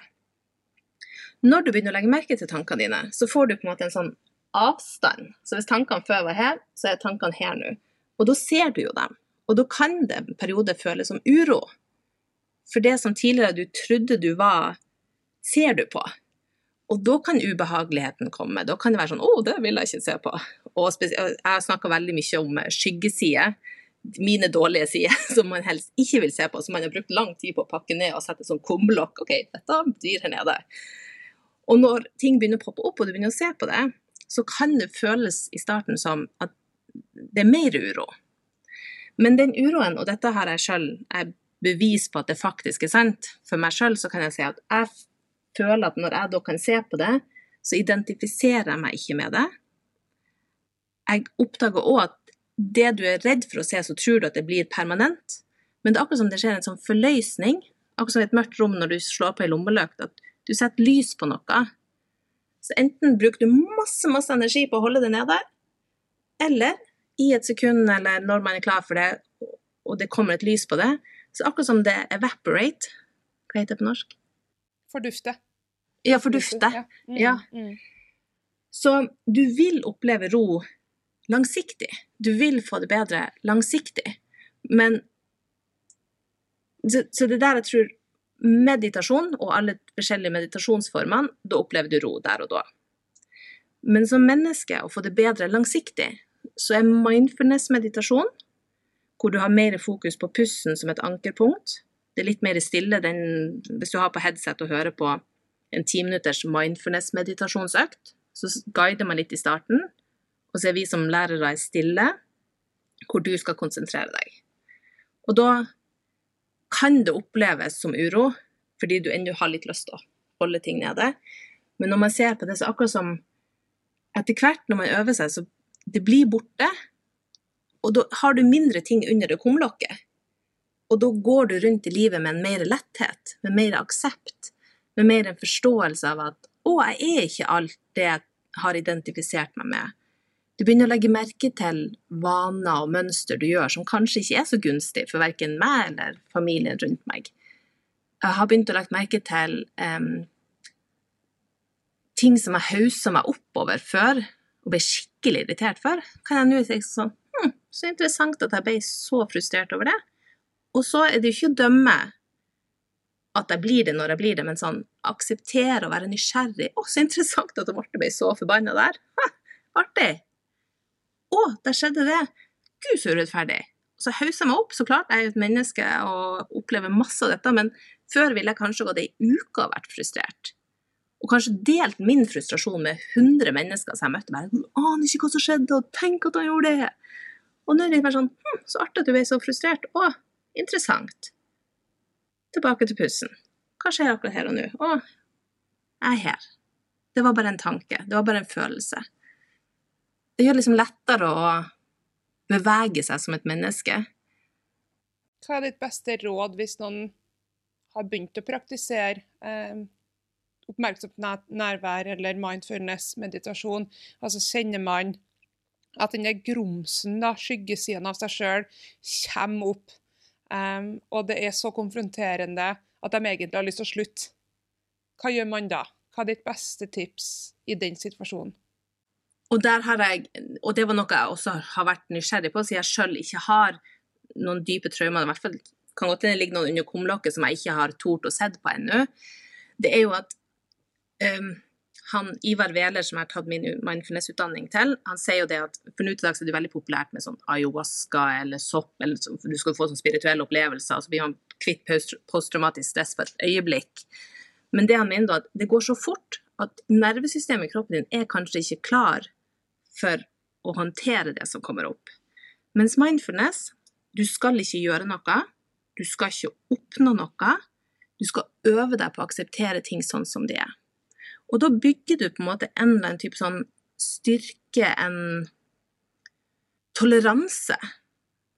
Når du begynner å legge merke til tankene dine, så får du på en måte en sånn avstand. Så hvis tankene før var her, så er tankene her nå. Og da ser du jo dem. Og da kan det en periode føles som uro. For det som tidligere du trodde du var, ser du på. Og da kan ubehageligheten komme. Da kan det være sånn 'Å, det vil jeg ikke se på'. Og jeg snakka veldig mye om skyggesider. Mine dårlige sider *laughs* som man helst ikke vil se på, som man har brukt lang tid på å pakke ned og sette som kumlokk. OK, dette dyr her nede. Og når ting begynner å poppe opp, og du begynner å se på det, så kan det føles i starten som at det er mer uro. Men den uroen, og dette har jeg sjøl bevis på at det faktisk er sant, for meg sjøl så kan jeg si at jeg føler at når jeg da kan se på det, så identifiserer jeg meg ikke med det. Jeg oppdager òg at det du er redd for å se, så tror du at det blir permanent. Men det er akkurat som det skjer en sånn forløsning, akkurat som i et mørkt rom når du slår på ei lommelykt, at du setter lys på noe, så enten bruker du masse, masse energi på å holde det nede, eller i et sekund eller når man er klar for det, og det kommer et lys på det, så akkurat som det evaporate Hva heter det på norsk? Fordufte. Ja, fordufte. Ja. Mm, ja. Mm. Så du vil oppleve ro langsiktig. Du vil få det bedre langsiktig. Men så, så det der jeg tror meditasjon og alle forskjellige meditasjonsformene, da opplever du ro der og da. Men som menneske, å få det bedre langsiktig, så er mindfulness-meditasjon, hvor du har mer fokus på pusten som et ankerpunkt, det er litt mer stille den, hvis du har på headset og hører på en ti minutters mindfulness-meditasjonsøkt, så guider man litt i starten, og så er vi som lærere stille, hvor du skal konsentrere deg. Og da kan det oppleves som uro, fordi du ennå har litt lyst til å holde ting nede. Men når man ser på det, så akkurat som etter hvert når man øver seg, så det blir borte. Og da har du mindre ting under det kumlokket. Og da går du rundt i livet med en mer letthet, med mer aksept, med mer en forståelse av at å, jeg er ikke alt det jeg har identifisert meg med. Du begynner å legge merke til vaner og mønster du gjør som kanskje ikke er så gunstig for verken meg eller familien rundt meg. Jeg har begynt å legge merke til um, ting som jeg haussa meg oppover før og ble skikkelig irritert for. Kan jeg nå si sånn hm, Så interessant at jeg ble så frustrert over det. Og så er det jo ikke å dømme at jeg blir det når jeg blir det, men sånn akseptere og være nysgjerrig. Å, så interessant at Marte ble så forbanna der. Ha, artig. Å, der skjedde det! Gud, så urettferdig! Så hauser jeg meg opp, så klart. Jeg er jo et menneske og opplever masse av dette. Men før ville jeg kanskje gått ei uke og vært frustrert. Og kanskje delt min frustrasjon med 100 mennesker som jeg møtte. bare, «Du aner ikke hva som skjedde, og tenk at han gjorde det. Og nå er det bare sånn hm, Så artig at du ble så frustrert. Å, interessant. Tilbake til pussen. Hva skjer akkurat her og nå? Å, jeg er her. Det var bare en tanke. Det var bare en følelse. Det gjør det liksom lettere å bevege seg som et menneske. Hva er ditt beste råd hvis noen har begynt å praktisere eh, oppmerksomt nærvær eller mindfulness, meditasjon? Altså kjenner man at den der grumsen, da, skyggesiden av seg sjøl, kommer opp. em, og det er så konfronterende at de egentlig har lyst til å slutte. Hva gjør man da? Hva er ditt beste tips i den situasjonen? Og jeg, og det var noe jeg også har vært nysgjerrig på, siden jeg sjøl ikke har noen dype traumer. I hvert fall kan godt hende det ligger noen under kumlokket som jeg ikke har tort å sett på ennå. Det er jo at um, han Ivar Wæler, som jeg har tatt min mindfulness-utdanning til, han sier jo det at for nå til dags er det veldig populært med sånn ayahuasca eller sopp, eller så, du skal få sånn spirituelle opplevelser, og så blir man kvitt posttraumatisk stress for et øyeblikk. Men det han mener da, at det går så fort at nervesystemet i kroppen din er kanskje ikke klar for å håndtere det som kommer opp. Mens mindfulness, du skal ikke gjøre noe, du skal ikke oppnå noe, du skal øve deg på å akseptere ting sånn som de er. Og da bygger du på en måte en eller annen type sånn styrke, en toleranse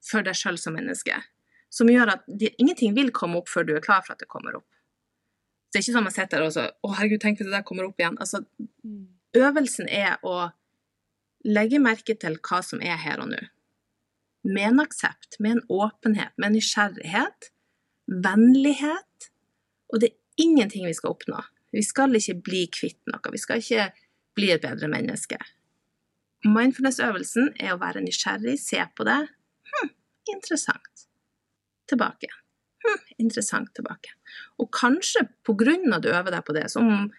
for deg sjøl som menneske, som gjør at de, ingenting vil komme opp før du er klar for at det kommer opp. Så det er ikke sånn man sitter der og så Å, herregud, tenk hvis det der kommer opp igjen. Altså, øvelsen er å legge merke til hva som er her og nå. Med en aksept, med en åpenhet, med en nysgjerrighet, vennlighet. Og det er ingenting vi skal oppnå. Vi skal ikke bli kvitt noe. Vi skal ikke bli et bedre menneske. Mindfulness-øvelsen er å være nysgjerrig, se på det. Hm, interessant. Tilbake. Hm, interessant tilbake. Og kanskje på grunn av at du øver deg på det, som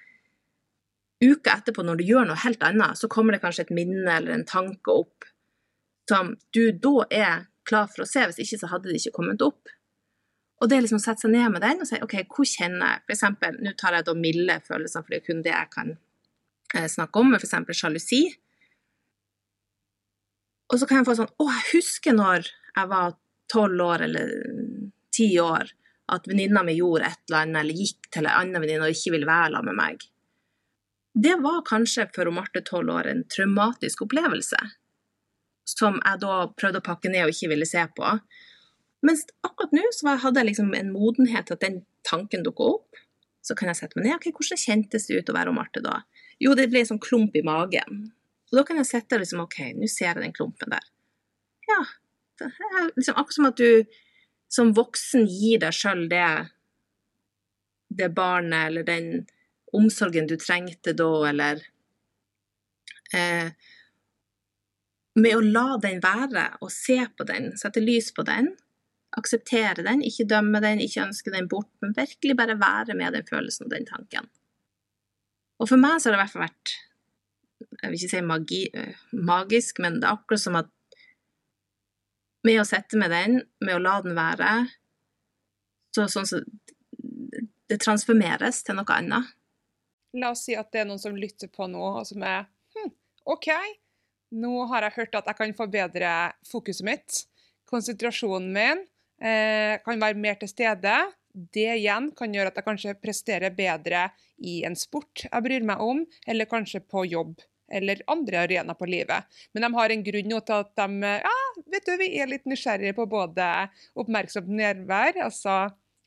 uka etterpå, når du gjør noe helt annet, så kommer det kanskje et minne eller en tanke opp som du da er klar for å se, hvis ikke så hadde det ikke kommet opp. Og det er liksom å sette seg ned med den og si OK, hvor kjenner jeg eksempel, nå tar jeg da milde følelser, for det er kun det jeg kan eh, snakke om, med eksempel sjalusi. Og så kan jeg få sånn Å, jeg husker når jeg var tolv år eller ti år, at venninna mi gjorde et eller annet, eller gikk til ei anna venninne og ikke ville være sammen med meg. Det var kanskje for Marte tolv år en traumatisk opplevelse, som jeg da prøvde å pakke ned og ikke ville se på. Mens akkurat nå så hadde jeg liksom en modenhet til at den tanken dukka opp. Så kan jeg sette meg ned. ok, Hvordan kjentes det ut å være Marte da? Jo, det ble en sånn klump i magen. Og da kan jeg sette liksom, OK, nå ser jeg den klumpen der. Ja. Det er liksom akkurat som at du som voksen gir deg sjøl det, det barnet eller den omsorgen du trengte da, eller eh, Med å la den være og se på den, sette lys på den, akseptere den, ikke dømme den, ikke ønske den bort, men virkelig bare være med den følelsen og den tanken. Og for meg så har det i hvert fall vært jeg vil ikke si magi, eh, magisk, men det er akkurat som at med å sitte med den, med å la den være, så sånn så det transformeres til noe annet. La oss si at det er noen som lytter på nå, og som er hm, OK, nå har jeg hørt at jeg kan forbedre fokuset mitt, konsentrasjonen min, eh, kan være mer til stede. Det igjen kan gjøre at jeg kanskje presterer bedre i en sport jeg bryr meg om, eller kanskje på jobb eller andre arenaer på livet. Men de har en grunn nå til at de ja, vet du, vi er litt nysgjerrige på både oppmerksomt nærvær, altså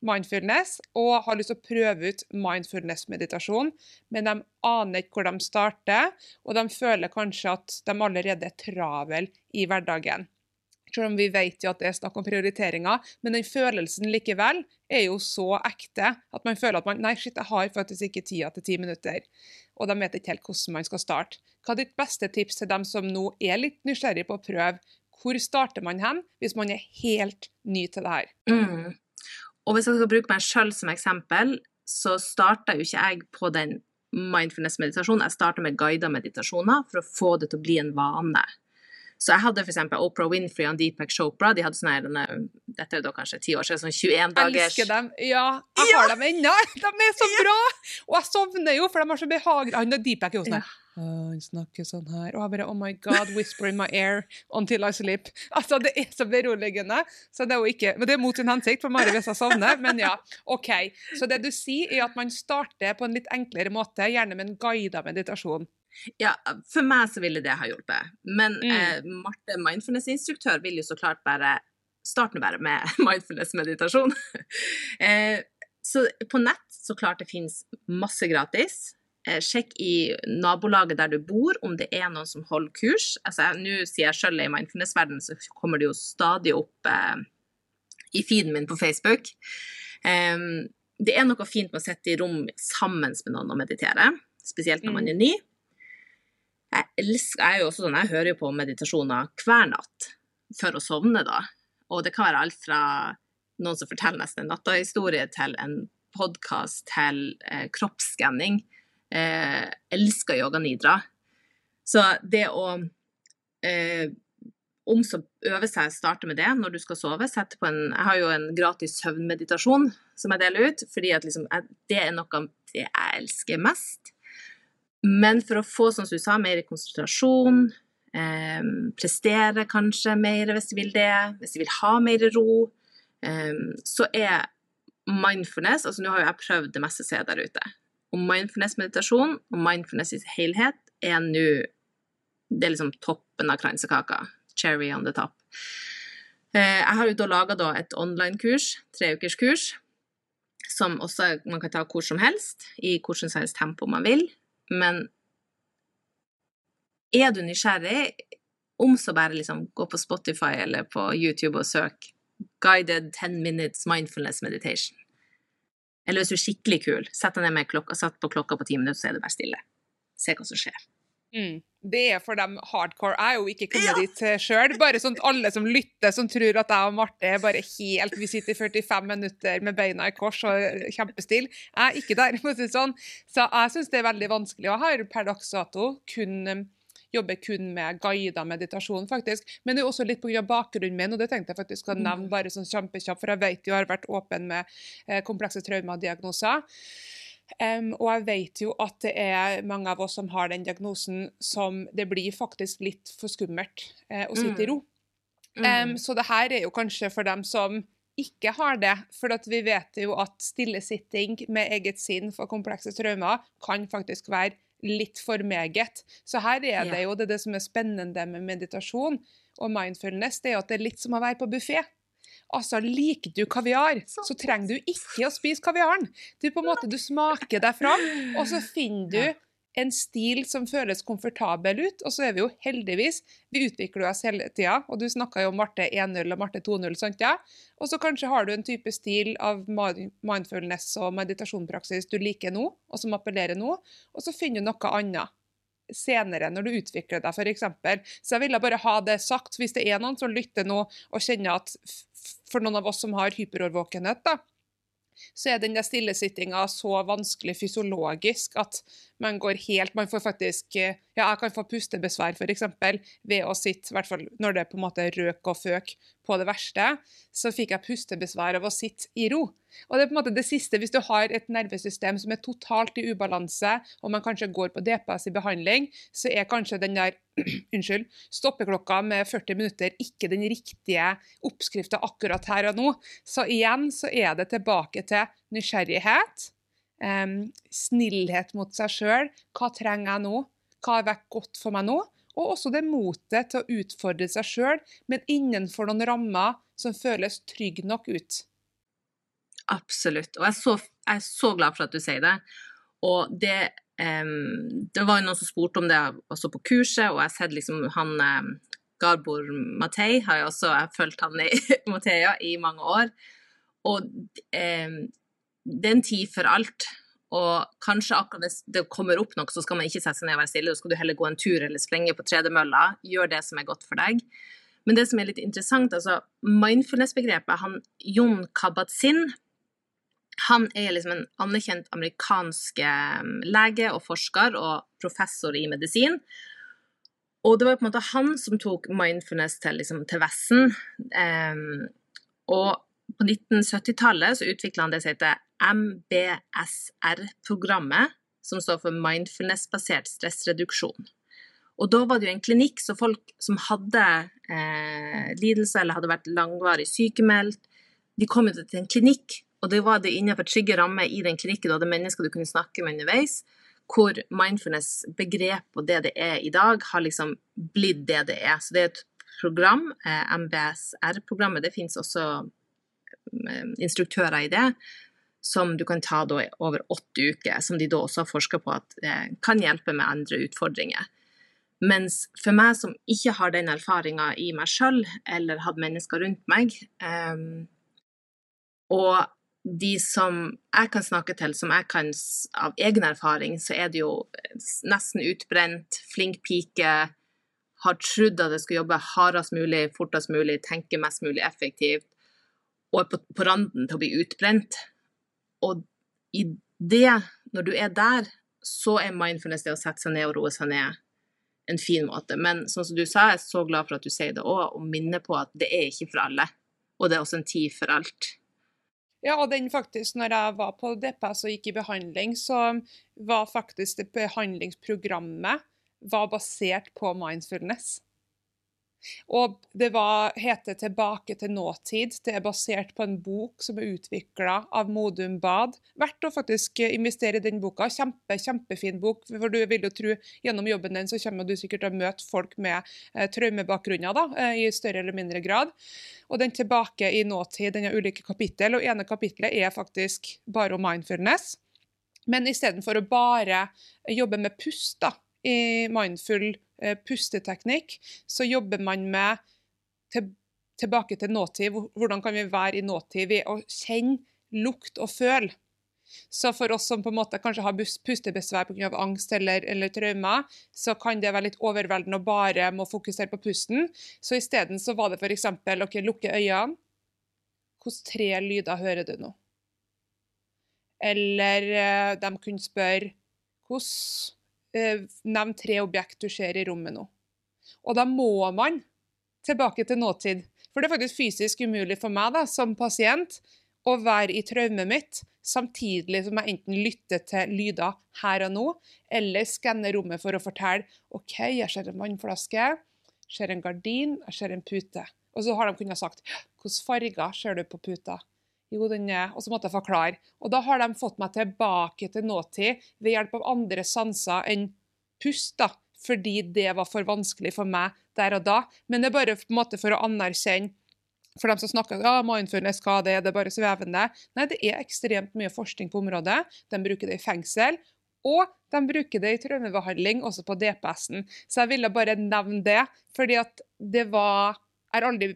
mindfulness, og har lyst til å prøve ut mindfulness-meditasjon, men de aner ikke hvor de starter, og de føler kanskje at de allerede er travel i hverdagen. Selv om vi vet jo at det er snakk om prioriteringer, men den følelsen likevel er jo så ekte at man føler at man Nei, shit, jeg har faktisk ikke tida til ti minutter. Og de vet ikke helt hvordan man skal starte. Hva er ditt beste tips til dem som nå er litt nysgjerrig på å prøve? Hvor starter man hen hvis man er helt ny til det her? Mm. Og hvis jeg skal bruke meg sjøl som eksempel, så starta jo ikke jeg på den mindfulness-meditasjonen. Jeg starta med guida meditasjoner for å få det til å bli en vane. Så jeg hadde f.eks. Oprah Winfrey og Deepak Chopra. De hadde sånne, her dette er da kanskje ti år siden, sånn 21 dagers Elsker dem. Ja, jeg har dem ennå. *laughs* De er så bra! Og jeg sovner jo, for de har så behagelig Han og Deepak er jo sånn her. Oh, Han snakker sånn her. Og jeg bare Oh my God, whisper in my ear until I sleep. Altså, det er så beroligende. Så det er jo ikke Men det er mot sin hensikt, for Mari hvis jeg sovner. Men ja, OK. Så det du sier, er at man starter på en litt enklere måte, gjerne med en guida meditasjon. Ja, for meg så ville det ha hjulpet. Men Mm. eh, Marte, mindfulness-instruktør, vil jo så klart bare starte bare med *laughs* mindfulness-meditasjon. *laughs* eh, så på nett så klart det finnes masse gratis. Eh, sjekk i nabolaget der du bor, om det er noen som holder kurs. Altså, Nå sier jeg selv i mindfulness-verdenen, så kommer det jo stadig opp eh, i feeden min på Facebook. Det er noe fint med å sitte i rom sammen med noen og meditere, spesielt når man er ny. Jeg, elsker, jeg er jo også sånn, jeg hører jo på meditasjoner hver natt for å sovne, da. Og det kan være alt fra noen som forteller nesten en nattahistorie, til en podkast, til eh, kroppsskanning. Eh, elsker yoga nidra. Så det å eh, om så øve seg, starte med det når du skal sove. En, jeg har jo en gratis søvnmeditasjon som jeg deler ut, fordi at liksom, jeg, det er noe det jeg elsker mest. Men for å få, som du sa, mer konsentrasjon, eh, prestere kanskje mer hvis de vil det, hvis de vil ha mer ro, eh, så er mindfulness Altså nå har jo jeg prøvd det meste som er der ute. Og mindfulness-meditasjon og mindfulness i helhet er nå Det er liksom toppen av kransekaka. Cherry on the top. Eh, jeg har jo da laga et online-kurs, treukerskurs, som også man kan ta hvor som helst, i hvordan som helst tempo man vil. Men er du nysgjerrig, om så bare liksom gå på Spotify eller på YouTube og søk 'Guided 10 minutes mindfulness meditation'. Eller hvis du er skikkelig kul, sett deg ned med klokka, satt på klokka på ti minutter, så er du bare stille. Se hva som skjer. Mm. Det er for dem hardcore. Jeg er jo ikke kommet Ja. dit sjøl. Bare sånn alle som lytter, som tror at jeg og Marte er bare helt Vi sitter i 45 minutter med beina i kors og kjempestille. Jeg er ikke der, *laughs* for å si sånn. Så jeg syns det er veldig vanskelig. Og har per dags dato kun um, jobber kun med guida meditasjon, faktisk. Men det er også litt pga. bakgrunnen min, og det tenkte jeg faktisk å nevne bare sånn kjempekjapt, for jeg vet jo jeg har vært åpen med eh, komplekse traumadiagnoser. Em, og jeg vet jo at det er mange av oss som har den diagnosen som det blir faktisk litt for skummelt uh, å sitte i ro. Um, Mm. så det her er jo kanskje for dem som ikke har det. For at vi vet jo at stillesitting med eget sinn for komplekse traumer kan faktisk være litt for meget. Så her er det jo det, er det som er spennende med meditasjon og mindfulness, det er jo at det er litt som å være på buffé. Altså, liker du kaviar, så trenger du ikke å spise kaviaren. Du på en måte, du smaker deg fram, og så finner du en stil som føles komfortabel ut. Og så er vi jo heldigvis Vi utvikler oss hele tida. Og du snakka jo om Marte 1.0 og Marte 2.0, sant ja? Og så kanskje har du en type stil av mindfulness og meditasjonspraksis du liker nå, og som appellerer nå, og så finner du noe annet senere, når du utvikler deg, f.eks. Så jeg ville bare ha det sagt, hvis det er noen som lytter nå og kjenner at for noen av oss som har hyperårvåkenhet, da, så er den der stillesittinga så vanskelig fysiologisk at man går helt Man får faktisk eh, Ja, jeg kan få pustebesvær f.eks. ved å sitte, i hvert fall når det på en måte røk og føk på det verste, så fikk jeg pustebesvær av å sitte i ro. Og det er på en måte det siste, hvis du har et nervesystem som er totalt i ubalanse, og man kanskje går på DPS i behandling, så er kanskje den der *clears throat* unnskyld, stoppeklokka med 40 minutter ikke den riktige oppskrifta akkurat her og nå. Så igjen så er det tilbake til nysgjerrighet, em, snillhet mot seg sjøl. Hva trenger jeg nå? Hva har vært godt for meg nå? Og også det motet til å utfordre seg sjøl, men innenfor noen rammer som føles trygge nok ut. Absolutt. Og jeg er, så, jeg er så glad for at du sier det. Og det um, Det var jo noen som spurte om det også på kurset, og jeg har sett liksom han um, Garbor Matei, har jeg også jeg har fulgt han i *laughs* Matheia i mange år. Og em, det er en tid for alt. Og kanskje akkurat hvis det kommer opp noe, så skal man ikke sette seg ned og være stille. Da skal du heller gå en tur eller sprenge på tredemølla. Gjør det som er godt for deg. Men det som er litt interessant, altså mindfulness-begrepet, han Jon Kabat-Zinn, han er liksom en anerkjent amerikansk eh, lege og forsker og professor i medisin. Og det var på en måte han som tok mindfulness til, liksom, til Vesten. Um, og på 1970-tallet så utvikla han det som heter MBSR-programmet, som står for mindfulness-basert stressreduksjon. Og da var det jo en klinikk, så folk som hadde eh, lidelse eller hadde vært langvarig sykemeldt, de kom ut til en klinikk, og det var det innenfor trygge rammer i den klinikken, du hadde mennesker du kunne snakke med underveis, hvor mindfulness-begrep og det det er i dag, har liksom blitt det det er. Så det er et program, eh, MBSR-programmet, det finnes også eh, instruktører i det, som du kan ta over åtte uker, som de da også har forska på at eh, kan hjelpe med andre utfordringer. Mens for meg som ikke har den erfaringa i meg sjøl, eller hatt mennesker rundt meg, um, og de som jeg kan snakke til, som jeg kan av egen erfaring, så er det jo nesten utbrent, flink pike, har trodd at jeg skal jobbe hardest mulig, fortest mulig, tenke mest mulig effektivt, og er på, på randen til å bli utbrent. Og i det, når du er der, så er mindfulness det å sette seg ned og roe seg ned en fin måte. Men sånn som du sa, jeg er så glad for at du sier det òg, og minner på at det er ikke for alle. Og det er også en tid for alt. Ja, og den faktisk, når jeg var på DPS og gikk i behandling, så var faktisk det behandlingsprogrammet var basert på mindfulness. Og det var, heter 'Tilbake til nåtid'. Det er basert på en bok som er utvikla av Modum Bad. Verdt å faktisk investere i den boka. Kjempe, kjempefin bok. For du vil jo tro gjennom jobben din så kommer du sikkert til å møte folk med eh, traumebakgrunner da, eh, i større eller mindre grad. Og den 'Tilbake i nåtid', den har ulike kapittel, og ene kapittelet er faktisk bare om mindfulness. Men istedenfor å bare jobbe med pust da, i mindful Eh, pusteteknikk, så jobber man med til, tilbake til nåtid. Hvordan kan vi være i nåtid ved å kjenne, lukt og føle? Så for oss som på en måte kanskje har pustebesvær pga. angst eller, eller traumer, så kan det være litt overveldende å bare må fokusere på pusten. Så isteden så var det f.eks. ok, lukke øynene. Hvilke tre lyder hører du nå? Eller eh, de kunne spørre hvordan eh, nevn tre objekt du ser i rommet nå. Og da må man tilbake til nåtid. For det er faktisk fysisk umulig for meg da, som pasient å være i traumet mitt samtidig som jeg enten lytter til lyder her og nå, eller skanner rommet for å fortelle OK, jeg ser en vannflaske, jeg ser en gardin, jeg ser en pute. Og så har de kunnet sagt hvilke farger ser du på puta? Jo, den er Og så måtte jeg forklare. Og da har de fått meg tilbake til nåtid ved hjelp av andre sanser enn pust, da. Fordi det var for vanskelig for meg der og da. Men det er bare på en måte for å anerkjenne for dem som snakker ja, mindfulness, hva det er, det er bare svevende. Nei, det er ekstremt mye forskning på området. De bruker det i fengsel. Og de bruker det i traumebehandling, også på DPS-en. Så jeg ville bare nevne det, fordi at det var Jeg har aldri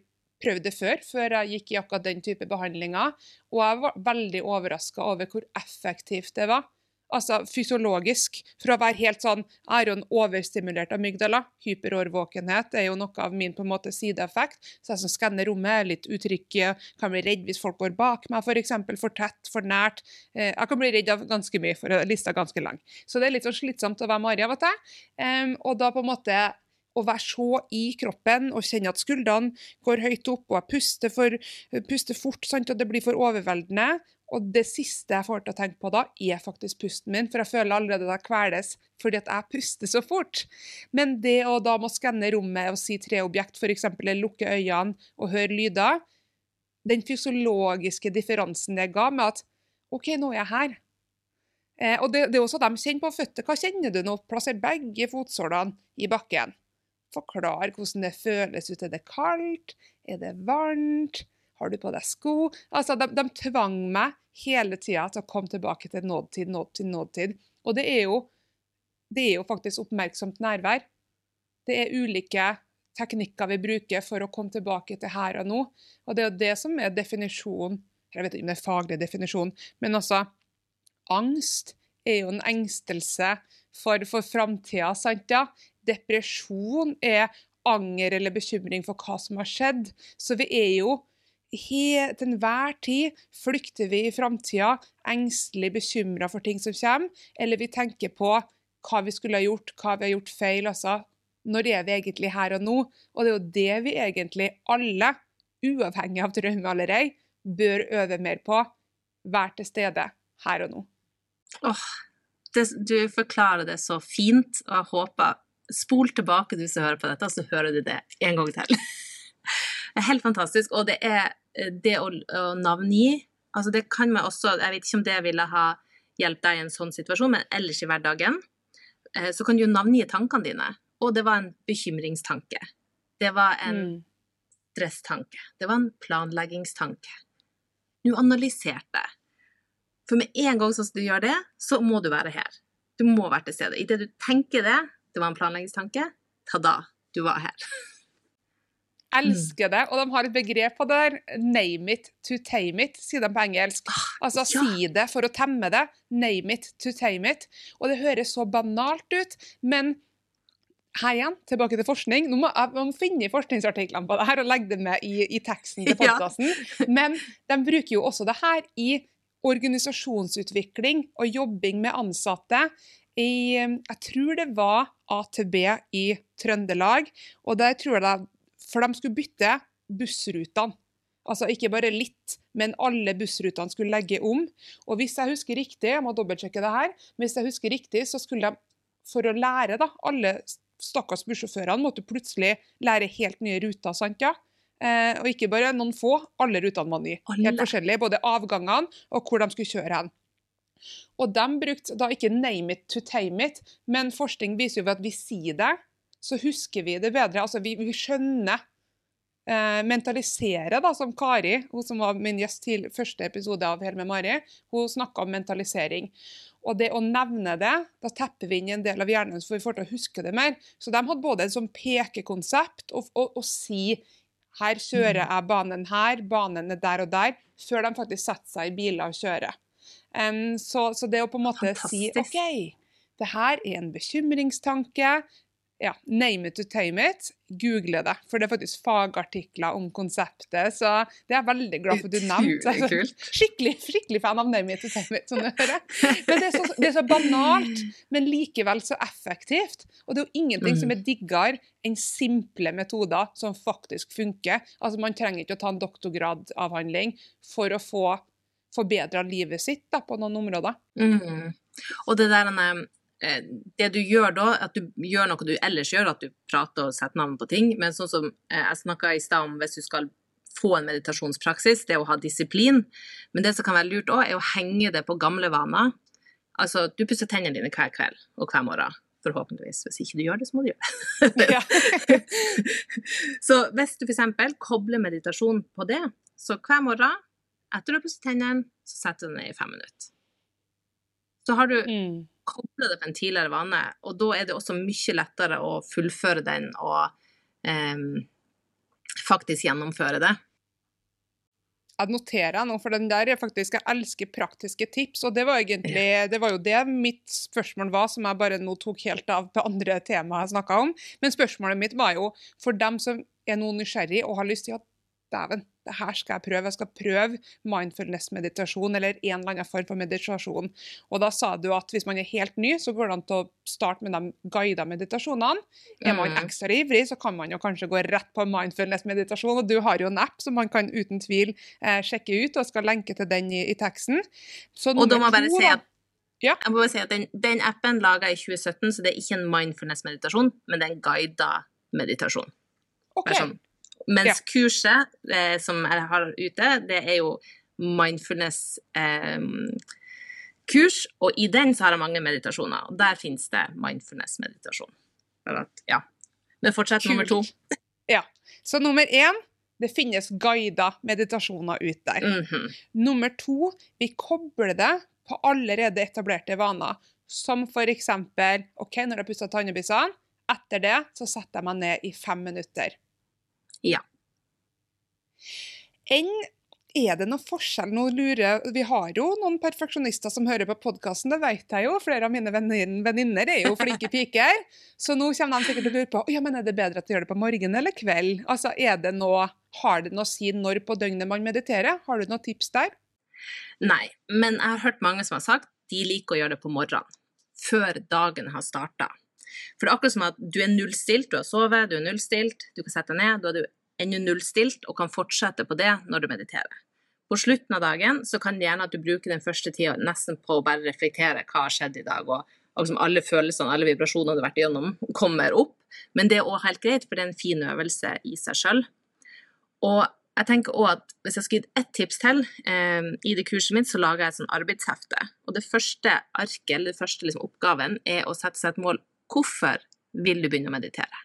prøvd det før, før jeg gikk i akkurat den type behandlinger. Og jeg var veldig overraska over hvor effektivt det var. Altså fysiologisk. For å være helt sånn Jeg er jo en overstimulert amygdala. Hyperårvåkenhet er jo noe av min på en måte sideeffekt. Så jeg som skanner rommet, er litt utrygg, kan bli redd hvis folk går bak meg f.eks. For, for tett, for nært. Eh, jeg kan bli redd av ganske mye, for lista er ganske lang. Så det er litt sånn slitsomt å være Mari av og til. Og da på en måte å være så i kroppen og kjenne at skuldrene går høyt opp, og jeg puster, for, puster fort, sant, og det blir for overveldende. Og det siste jeg får til å tenke på da, er faktisk pusten min, for jeg føler allerede at jeg kveles fordi at jeg puster så fort. Men det å da må skanne rommet og si tre objekt, f.eks. lukke øynene og høre lyder, den fysiologiske differansen det ga med at OK, nå er jeg her. Eh, og det, det, er også de kjenner på føttene. Hva kjenner du nå? Plasser begge fotsålene i bakken. Forklar hvordan det føles ut. Er det kaldt? Er det varmt? Har du på deg sko? Altså, de, de tvang meg hele tida til å komme tilbake til nådtid, nådtid, nådtid. Og det er, jo, det er jo faktisk oppmerksomt nærvær. Det er ulike teknikker vi bruker for å komme tilbake til her og nå. Og det er jo det som er definisjonen Jeg vet ikke om det er faglig definisjon, men altså Angst er jo en engstelse for, for framtida, sant ja? Depresjon er anger eller bekymring for hva som har skjedd. Så vi er jo til enhver tid flykter vi i framtida engstelig bekymra for ting som kommer, eller vi tenker på hva vi skulle ha gjort, hva vi har gjort feil. altså når er vi egentlig her og nå? Og det er jo det vi egentlig alle, uavhengig av traume eller bør øve mer på. Vær til stede her og nå. Åh, oh, du forklarer det så fint, og jeg håper Spol tilbake du som hører på dette, så hører du det en gang til. *laughs* Det er helt fantastisk. Og det er eh, det å, å navngi altså Det kan man også Jeg vet ikke om det ville ha hjulpet deg i en sånn situasjon, men ellers i hverdagen eh, så kan du jo navngi tankene dine. Og det var en bekymringstanke. Det var en mm. stresstanke. Det var en planleggingstanke. Du analyserte. For med en gang som du gjør det, så må du være her. Du må være til stede. Idet du tenker det, det var en planleggingstanke, ta-da, du var her. *laughs* Elsker det. Og de har et begrep på det der. Name it to tame it, sier de på engelsk. Ah, altså ja. si det for å temme det. Name it to tame it. Og det høres så banalt ut, men her igjen, tilbake til forskning. Nå må jeg må finne forskningsartiklene på det her og legge det med i, i teksten til podkasten. *laughs* Ja. Men de bruker jo også det her i organisasjonsutvikling og jobbing med ansatte i Jeg tror det var AtB i Trøndelag. Og der tror jeg det, For de skulle bytte bussrutene. Altså ikke bare litt, men alle bussrutene skulle legge om. Og hvis jeg husker riktig, jeg må dobbeltsjekke det her, men hvis jeg husker riktig, så skulle de for å lære da, alle stakkars bussjåførene måtte plutselig lære helt nye ruter. sant ja? Eh, og ikke bare noen få, alle rutene var nye. Helt forskjellige, både avgangene og hvor de skulle kjøre hen. Og de brukte da ikke 'name it to tame it', men forskning viser jo at vi sier det, så husker vi det bedre. Altså vi, vi skjønner. Eh, mentalisere, da, som Kari, hun som var min gjest til første episode av Hel med Mari, hun snakka om mentalisering. Og det å nevne det, da tepper vi inn en del av hjernen så vi får til å huske det mer. Så de hadde både en sånn pekekonsept og, og, og si her kjører jeg banen her, banen er der og der, før de faktisk setter seg i biler og kjører. Um, så, så, det å på en måte Fantastisk. si OK, det her er en bekymringstanke. Ja, name it to tame it. Google det, for det er faktisk fagartikler om konseptet. Så det er jeg veldig glad for at du nevnte. Altså, skikkelig, skikkelig fan av name it to tame it, Sånn det. *laughs* Men det er, så, det er, så, banalt, men likevel så effektivt. Og det er jo ingenting mm. som er diggere enn simple metoder som faktisk funker. Altså Man trenger ikke å ta en doktorgradavhandling for å få forbedra livet sitt da, på noen områder. Mm. Og det der eh, det du gjør da, at du gjør noe du ellers gjør, at du prater og setter navn på ting, men sånn som eh, jeg snakka i stad om hvis du skal få en meditasjonspraksis, det å ha disiplin. Men det som kan være lurt òg, er å henge det på gamle vaner. Altså, du pusser tennene dine hver kveld og hver morgen. Forhåpentligvis. Hvis ikke du gjør det, så må du gjøre det. *laughs* *laughs* så hvis du f.eks. kobler meditasjon på det, så hver morgen etter å ha pusset tennene, så setter du den ned i fem minutter. Så har du mm. kobla det på en tidligere vane, og da er det også mye lettere å fullføre den og um, faktisk gjennomføre det. Jeg noterer nå, for den der er faktisk Jeg elsker praktiske tips, og det var egentlig det var jo det mitt spørsmål var, som jeg bare nå tok helt av på andre temaer jeg snakka om. Men spørsmålet mitt var jo for dem som er noe nysgjerrig og har lyst til at dæven, det her skal jeg prøve. Jeg skal prøve mindfulness-meditasjon eller en eller annen form for meditasjon. Og da sa du at hvis man er helt ny, så går det an til å starte med de guida meditasjonene. Er man mm. ekstra ivrig, så kan man jo kanskje gå rett på mindfulness-meditasjon. Og du har jo en app som man kan uten tvil eh, sjekke ut, og skal lenke til den i, i teksten. Så og da må jeg bare si at ja. Jeg må bare si at den, den appen laga i 2017, så det er ikke en mindfulness-meditasjon, men det er en guida meditasjon. Okay. Sånn mens ja. kurset eh, som jeg har ute, det er jo mindfulness-kurs, eh, og i den så har jeg mange meditasjoner. Og der finnes det mindfulness-meditasjon. Ja. Men fortsett nummer to. Ja. Så nummer én det finnes guida meditasjoner ut der. Mm -hmm. Nummer to vi kobler det på allerede etablerte vaner. Som f.eks. OK, når jeg pusser tannebissene, etter det så setter jeg meg ned i fem minutter. Ja. Enn er det noen forskjell? Nå lurer, Vi har jo noen perfeksjonister som hører på podkasten, det vet jeg jo. Flere av mine venninner er jo flinke *laughs* piker. Så nå kommer de sikkert til å lure på ja, men er det bedre at de gjør det på morgen eller kveld. Altså, er det noe, Har det noe å si når på døgnet man mediterer? Har du noen tips der? Nei, men jeg har hørt mange som har sagt de liker å gjøre det på morgenen. Før dagen har starta. For det er akkurat som at du er nullstilt, du har sovet, du er nullstilt, du kan sette deg ned, da er du ennå nullstilt og kan fortsette på det når du mediterer. På slutten av dagen så kan det gjerne at du bruker den første tida nesten på å bare reflektere hva har skjedd i dag, og, liksom alle følelsene, alle vibrasjonene du har vært igjennom, kommer opp. Men det er òg helt greit, for det er en fin øvelse i seg sjøl. Og jeg tenker også at Hvis jeg skulle gitt ett tips til eh, i det kurset mitt, så lager jeg et sånn arbeidshefte. Og Det første arket, eller den første liksom, oppgaven er å sette seg et mål. Hvorfor vil du begynne å meditere?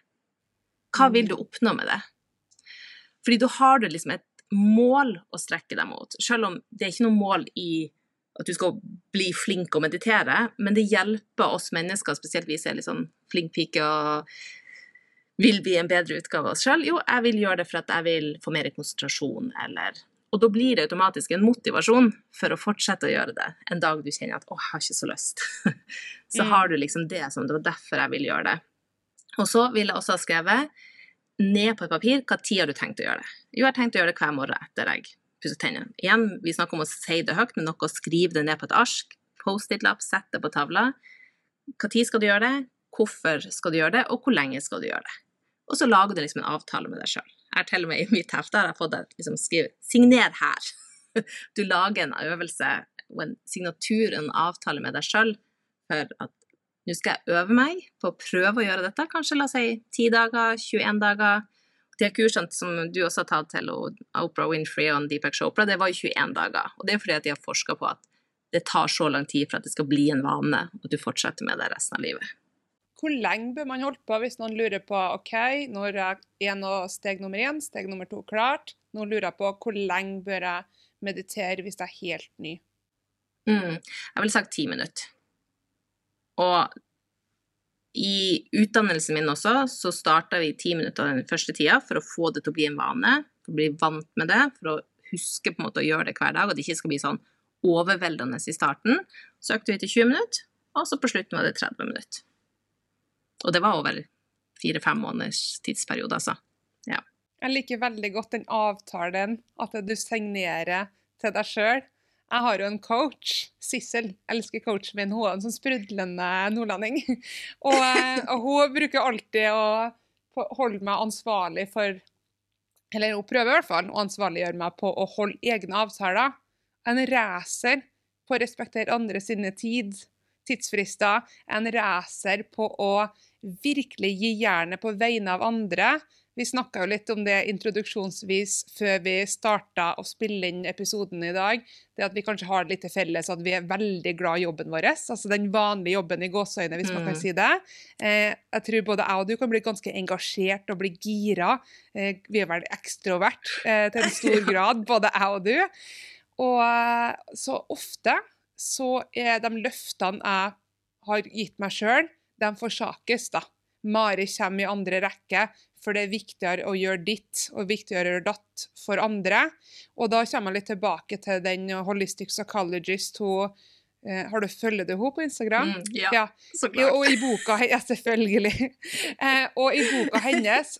Hva vil du oppnå med det? Fordi da har du liksom et mål å strekke deg mot. Selv om det er ikke noe mål i at du skal bli flink å meditere, men det hjelper oss mennesker, spesielt vi som er litt sånn flink pike og vil bli en bedre utgave av oss sjøl. Jo, jeg vil gjøre det for at jeg vil få mer konsentrasjon, eller Og da blir det automatisk en motivasjon for å fortsette å gjøre det en dag du kjenner at 'å, jeg har ikke så lyst'. *laughs* så mm. har du liksom det som det var derfor jeg ville gjøre det. Og så vil jeg også ha skrevet ned på et papir hva tid har du tenkt å gjøre det. Jo, jeg har tenkt å gjøre det hver morgen etter jeg pusser tennene. Igjen, vi snakker om å si det høyt, men noe å skrive det ned på et ark. Post-it-lapp, sette det på tavla. Hva tid skal du gjøre det, hvorfor skal du gjøre det, og hvor lenge skal du gjøre det. Og så lager du liksom en avtale med deg sjøl. Jeg har til og med i mitt hefte har jeg fått deg liksom skrive 'signer her'. *laughs* Du lager en øvelse og en signatur, en avtale med deg sjøl for at nå skal jeg øve meg på å prøve å gjøre dette, kanskje la oss si 10 dager, 21 dager. De kursene som du også har tatt til Oprah Winfrey og Deepak Chopra, det var jo 21 dager. Og det er fordi at de har forska på at det tar så lang tid for at det skal bli en vane, og du fortsetter med det resten av livet. Hvor lenge bør man holde på hvis noen lurer på OK, når er nå steg nummer én, steg nummer to klart? Nå lurer jeg på hvor lenge bør jeg meditere hvis jeg er helt ny? Mm, jeg ville sagt ti minutter. Og i utdannelsen min også, så starta vi ti minutter den første tida for å få det til å bli en vane, for å bli vant med det, for å huske på en måte å gjøre det hver dag, og det ikke skal bli sånn overveldende i starten. Så økte vi til 20 minutter, og så på slutten var det 30 minutter. Og det var over fire-fem måneders tidsperiode, altså. Ja. Jeg liker veldig godt den avtalen, at du signerer til deg sjøl. Jeg har jo en coach, Sissel, elsker coachen min, hun er en sånn sprudlende nordlending. *laughs* Og, eh, og, hun bruker alltid å holde meg ansvarlig for Eller hun prøver i hvert fall å ansvarliggjøre meg på å holde egne avtaler. En racer på å respektere andre sine tid, tidsfrister. En racer på å virkelig gi jernet på vegne av andre. Vi snakka jo litt om det introduksjonsvis før vi starta å spille inn episoden i dag. Det at vi kanskje har det litt til felles at vi er veldig glad i jobben vår. Altså den vanlige jobben i gåseøyne, hvis mm. man kan mm. si det. Eh, jeg tror både jeg og du kan bli ganske engasjert og bli gira. Eh, vi er vel ekstrovert eh, til en stor *laughs* grad, både jeg og du. Og eh, så ofte så er de løftene jeg har gitt meg sjøl, de forsakes, da. Mari kommer i andre rekke, for det er viktigere å gjøre ditt og viktigere å gjøre datt for andre. Og da kommer jeg litt tilbake til den holistic psychologist hun eh, har du følger du henne på Instagram? Mm, ja, ja, så klart. Og i boka, ja, selvfølgelig. *laughs* Eh, og i boka hennes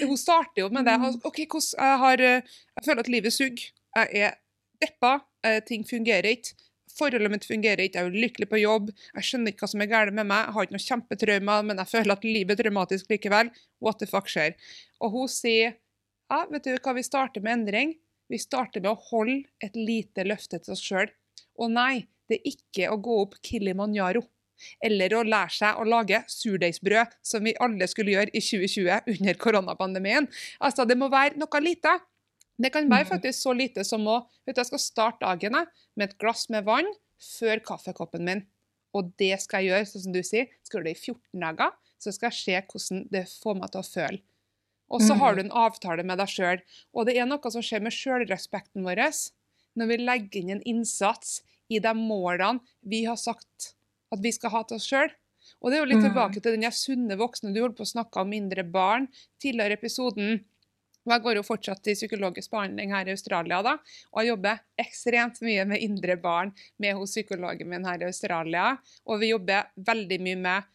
Hun starter jo med det. Mm. OK, hvordan jeg har Jeg føler at livet suger. Jeg er deppa. Eh, ting fungerer ikke. Forholdet mitt fungerer ikke, jeg er ulykkelig på jobb, jeg skjønner ikke hva som er galt med meg, jeg har ikke noe kjempetrauma, men jeg føler at livet er traumatisk likevel. What the fuck skjer? Og hun sier ja, vet du hva, vi starter med endring. Vi starter med å holde et lite løfte til oss sjøl. Og nei, det er ikke å gå opp Kilimanjaro. Eller å lære seg å lage surdeigsbrød, som vi alle skulle gjøre i 2020 under koronapandemien. Altså, det må være noe lite. Det kan være mm. faktisk så lite som å vet du, Jeg skal starte dagen med et glass med vann før kaffekoppen min. Og det skal jeg gjøre, sånn som du sier. Skal gjøre det i 14 dager, så skal jeg se hvordan det får meg til å føle. Og så har mm. du en avtale med deg sjøl. Og det er noe som skjer med sjølrespekten vår når vi legger inn en innsats i de målene vi har sagt at vi skal ha til oss sjøl. Og det er jo litt mm. tilbake til den sunne voksne du holdt på å snakke om mindre barn tidligere i episoden. Og jeg går jo fortsatt i psykologisk behandling her i Australia, da, og jeg jobber ekstremt mye med indre barn med hos psykologen min her i Australia. Og vi jobber veldig mye med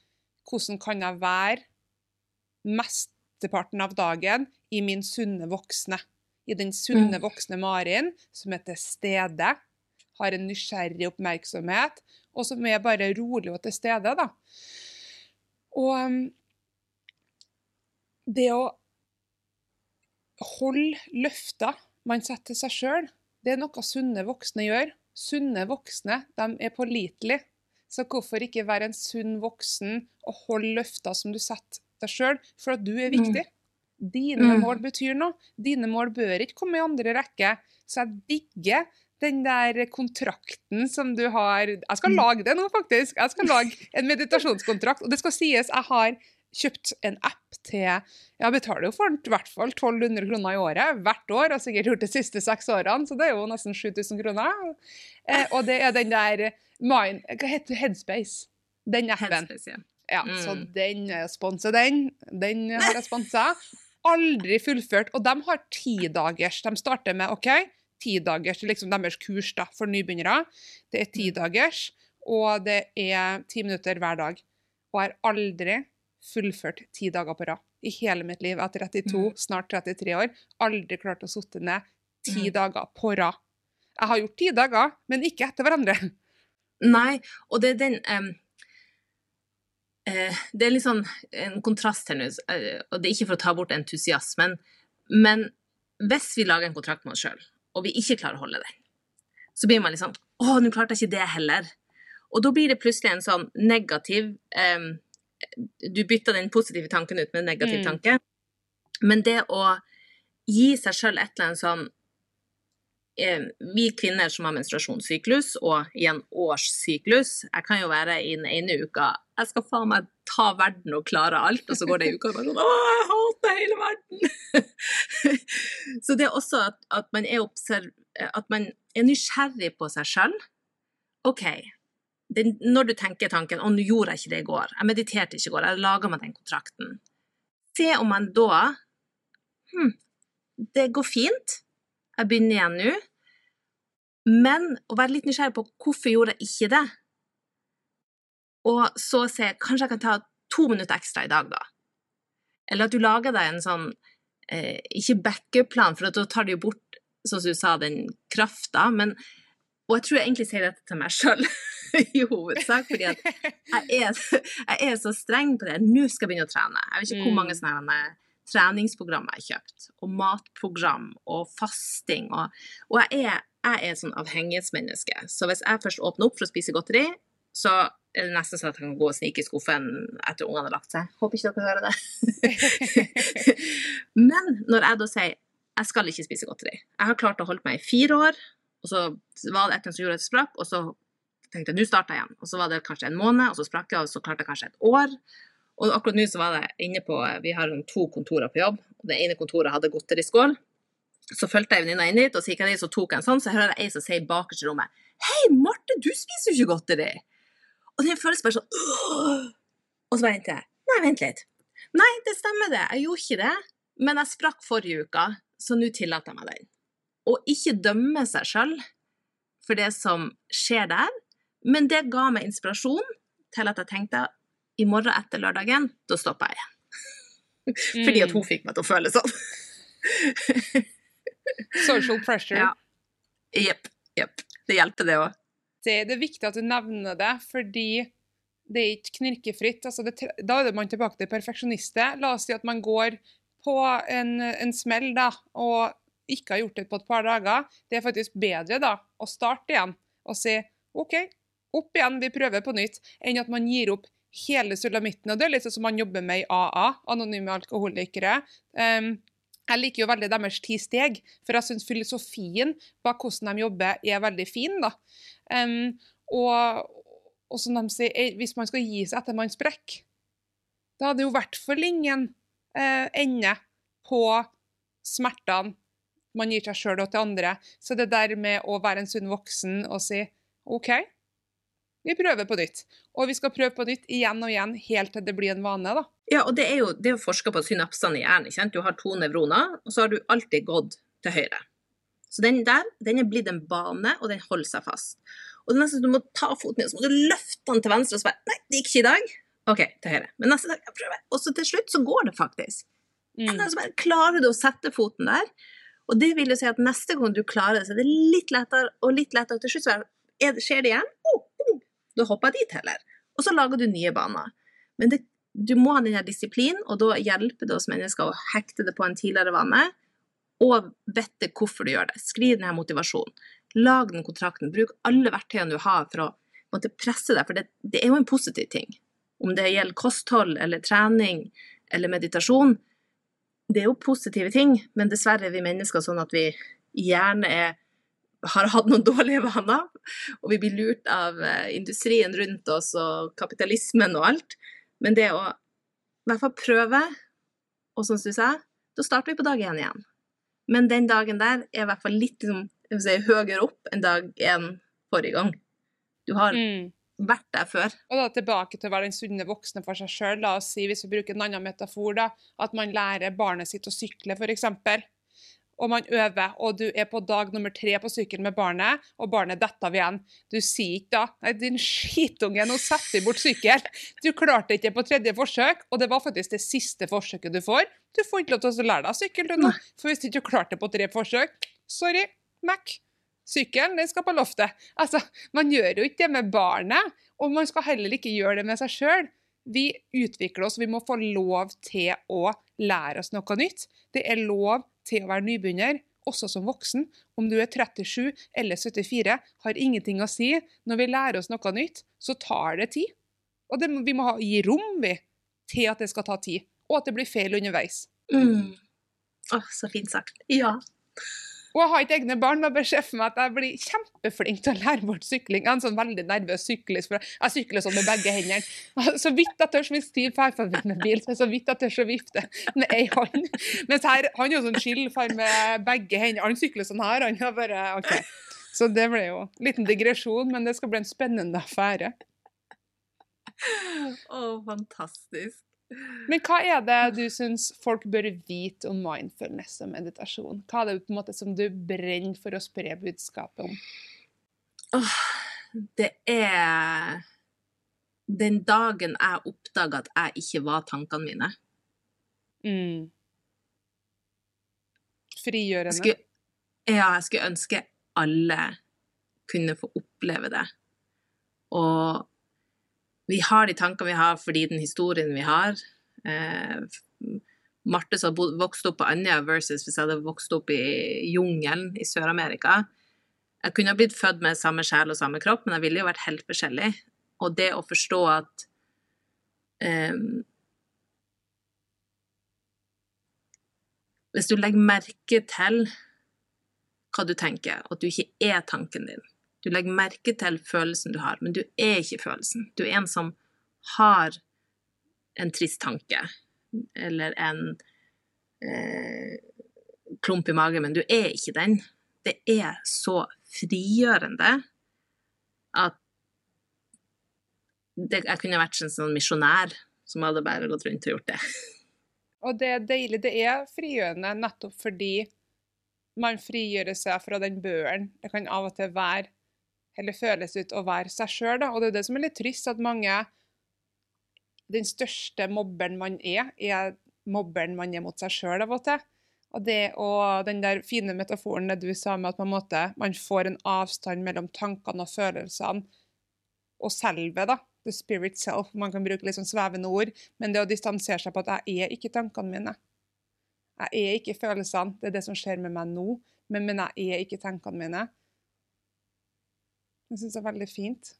hvordan kan jeg være mesteparten av dagen i min sunne voksne. I den sunne mm. voksne Marin som er til stede, har en nysgjerrig oppmerksomhet, og som er bare rolig og til stede. da. Og um, det å holde løfter man setter til seg sjøl, det er noe sunne voksne gjør. Sunne voksne de er pålitelige. Så hvorfor ikke være en sunn voksen og holde løfter som du setter deg sjøl, for at du er viktig? Dine Mm. mål betyr noe. Dine mål bør ikke komme i andre rekke. Så jeg digger den der kontrakten som du har Jeg skal Mm. lage det nå, faktisk. Jeg skal lage en meditasjonskontrakt. Og det skal sies, jeg har kjøpt en app til Jeg betaler jo for den i hvert fall 1200 kroner i året hvert år, og sikkert gjort de siste seks årene, så det er jo nesten 7000 kroner. Eh, og det er den der Mind, Hva heter? Headspace? Den appen. Headspace, ja. Ja, Mm. så den eh, sponser den. Den har jeg sponsa. Aldri fullført. Og de har tidagers. De starter med OK, tidagers liksom deres kurs da, for nybegynnere. Det er Mm. tidagers, og det er ti minutter hver dag. Og jeg har aldri fullført ti dager på rad i hele mitt liv. Jeg er 32, Mm. snart 33 år. Aldri klart å sitte ned ti Mm. dager på rad. Jeg har gjort ti dager, men ikke etter hverandre. Nei, og det er den um, uh, Det er litt sånn en kontrast her nå, uh, og det er ikke for å ta bort entusiasmen, men hvis vi lager en kontrakt med oss sjøl, og vi ikke klarer å holde den, så blir man litt sånn Å, nå klarte jeg ikke det heller. Og da blir det plutselig en sånn negativ em, Du bytter den positive tanken ut med en negativ Mm. tanke. Men det å gi seg sjøl et eller annet sånn eh, vi kvinner som har menstruasjonssyklus, og i en årssyklus Jeg kan jo være i den ene uka Jeg skal faen meg ta verden og klare alt, og så går det ei uke og bare sånn Å, jeg hater hele verden! *laughs* så det er også at, at, man er at man er nysgjerrig på seg sjøl. OK. Den, når du tenker tanken 'Å, nå gjorde jeg ikke det i går', jeg mediterte ikke i går, jeg laga meg den kontrakten. Se om man da Hm, det går fint. Jeg begynner igjen nå. Men å være litt nysgjerrig på hvorfor gjorde jeg ikke det? Og så se Kanskje jeg kan ta to minutter ekstra i dag, da. Eller at du lager deg en sånn eh, Ikke backup-plan, for da tar du jo bort, sånn som du sa, den krafta. Men Og jeg tror jeg egentlig sier dette til meg sjøl *laughs* *laughs* i hovedsak, fordi at jeg er, jeg er så streng på det. Nå skal jeg begynne å trene. Jeg vet ikke hvor mange Mm. sånne treningsprogram jeg har kjøpt, og matprogram og fasting. Og, og jeg, er, jeg er et sånn avhengighetsmenneske. Så hvis jeg først åpner opp for å spise godteri, så er det nesten sånn at jeg kan gå og snike i skuffen etter ungene har lagt seg. Håper ikke dere hører det. *laughs* Men når jeg da sier jeg skal ikke spise godteri Jeg har klart å holde meg i fire år, og så var det et eller annet som gjorde at jeg sprakk, og så tenkte jeg nå starter igjen. Og så var det kanskje en måned, og så sprakk jeg, og så klarte jeg kanskje et år. Og akkurat nå så var jeg inne på Vi har to kontorer på jobb, det ene kontoret hadde godteriskål. Så fulgte jeg venninna inn dit, og så gikk jeg dit, så tok jeg en sånn, så jeg hører ei som sier bakerst i rommet Hei, Marte, du spiser jo ikke godteri! Og det føles bare sånn «Åh!» Og så bare tenkte jeg Nei, vent litt. Nei, det stemmer det, jeg gjorde ikke det. Men jeg sprakk forrige uke, så nå tillater jeg meg den. Og ikke dømme seg sjøl for det som skjer der, men det ga meg inspirasjon til at jeg tenkte i morgen etter lørdagen, da stopper jeg igjen. *laughs* Fordi at hun fikk meg til å føle sånn. *laughs* Social pressure. Ja. Jepp. Jepp. Det hjelper, det òg. det, det er viktig at du nevner det, fordi det er ikke knirkefritt. Altså det, da er man tilbake til perfeksjonister. La oss si at man går på en, en smell da, og ikke har gjort det på et par dager. Det er faktisk bedre da, å starte igjen og si OK, opp igjen, vi prøver på nytt, enn at man gir opp hele sulamitten. Og det er litt sånn som man jobber med i AA, Anonyme alkoholikere. Um, jeg liker jo veldig deres ti steg, for jeg syns filosofien bak hvordan de jobber, er veldig fin. da. Um, og, og som de sier, eh, hvis man skal gi seg etter man sprekker, da det jo i hvert fall ingen eh, ende på smertene man gir seg sjøl og til andre. Så det der med å være en sunn voksen og si OK, vi prøver på nytt. Og vi skal prøve på nytt igjen og igjen, helt til det blir en vane, da. Ja, og det er jo det å forske på synapsene i hjernen. ikke sant? Du har to nevroner, og så har du alltid gått til høyre. Så den der den er blitt en bane, og den holder seg fast. Og det er nesten så du må ta foten din, så må du løfte den til venstre, og så bare Nei, det gikk ikke i dag. OK, til høyre. Men neste dag, jeg prøver. Og så til slutt så går det faktisk. Mm. Så bare klarer du å sette foten der. Og det vil jo si at neste gang du klarer det, så er det litt lettere og litt lettere. Og til slutt så er det, skjer det igjen. Oh, oh, da hopper dit heller. Og så lager du nye baner. Men det, du må ha den her disiplin, og da hjelper det oss mennesker å hekte det på en tidligere vane, og vite hvorfor du gjør det. Skriv denne motivasjonen. Lag den kontrakten. Bruk alle verktøyene du har for å måtte presse deg, for det, det er jo en positiv ting. Om det gjelder kosthold eller trening eller meditasjon, det er jo positive ting, men dessverre er vi mennesker sånn at vi gjerne er, har hatt noen *laughs* dårlige vaner, og vi blir lurt av eh, industrien rundt oss og kapitalismen og alt. Men det å i hvert fall prøve, og som du sa, da starter vi på dag én igjen. Men den dagen der er i hvert fall litt liksom, si, høyere opp enn dag én forrige gang. Du har mm. vært der før. Og da tilbake til å være den sunne voksne for seg sjøl. La oss si, hvis vi bruker en annen metafor, da, at man lærer barnet sitt å sykle, f.eks og man øver, og du er på dag nummer tre på sykkelen med barnet, og barnet detter av igjen. Du sier ikke da Nei, din skitunge, nå setter vi bort sykkel. Du klarte ikke på tredje forsøk, og det var faktisk det siste forsøket du får. Du får ikke lov til å lære deg sykkel, du nå. For hvis du ikke klarte det på tre forsøk, sorry, Mac. Sykkelen den skal på loftet. Altså, Man gjør jo ikke det med barnet, og man skal heller ikke gjøre det med seg sjøl. Vi utvikler oss, vi må få lov til å lære oss noe nytt. Det er lov til å være nybegynner, også som voksen. Om du er 37 eller 74, har ingenting å si. Når vi lærer oss noe nytt, så tar det tid. Og det, vi må ha, gi rom vi, til at det skal ta tid, og at det blir feil underveis. Mm. Åh, så fint sagt. Ja. Og jeg har ikke egne barn, men se for meg at jeg blir kjempeflink til å lære bort sykling. Jeg er en sånn veldig nervøs syklist, for jeg sykler sånn med begge hendene. Så vidt jeg tør, hvis Stiv drar forbi med bil, så vidt jeg tør å vifte med ei hånd. Mens her, han er jo sånn skillfar med begge hendene. Han sykler sånn her, han er bare OK. Så det ble jo en liten digresjon, men det skal bli en spennende affære. Å, oh, fantastisk. Men hva er det du syns folk bør vite om mindfulness og meditasjon? Hva er det på en måte som du brenner for å spre budskapet om? Oh, det er den dagen jeg oppdaga at jeg ikke var tankene mine. Mm. Frigjørende. Skulle, ja, jeg skulle ønske alle kunne få oppleve det. Og vi har de tankene vi har fordi den historien vi har. Eh, Marte som har vokst opp på Andøya versus hvis jeg hadde vokst opp i jungelen i Sør-Amerika. Jeg kunne ha blitt født med samme sjel og samme kropp, men jeg ville jo vært helt forskjellig. Og det å forstå at eh, Hvis du legger merke til hva du tenker, og at du ikke er tanken din, du legger merke til følelsen du har, men du er ikke følelsen. Du er en som har en trist tanke, eller en eh, klump i magen, men du er ikke den. Det er så frigjørende at det, jeg kunne vært en sånn misjonær som hadde bare gått rundt og gjort det. Og det er deilig. Det er frigjørende nettopp fordi man frigjører seg fra den børen. Det kan av og til være eller føles ut å være seg sjøl. Og det er det som er litt trist, at mange Den største mobberen man er, er mobberen man er mot seg sjøl av og til. Og det og den der fine metaforen det du sa med at man, måtte, man får en avstand mellom tankene og følelsene og selve, da. The spirit self. Man kan bruke litt sånn svevende ord. Men det å distansere seg på at jeg er ikke tankene mine. Jeg er ikke følelsene. Det er det som skjer med meg nå. Men, men jeg er ikke tankene mine. Det syns jeg er veldig fint.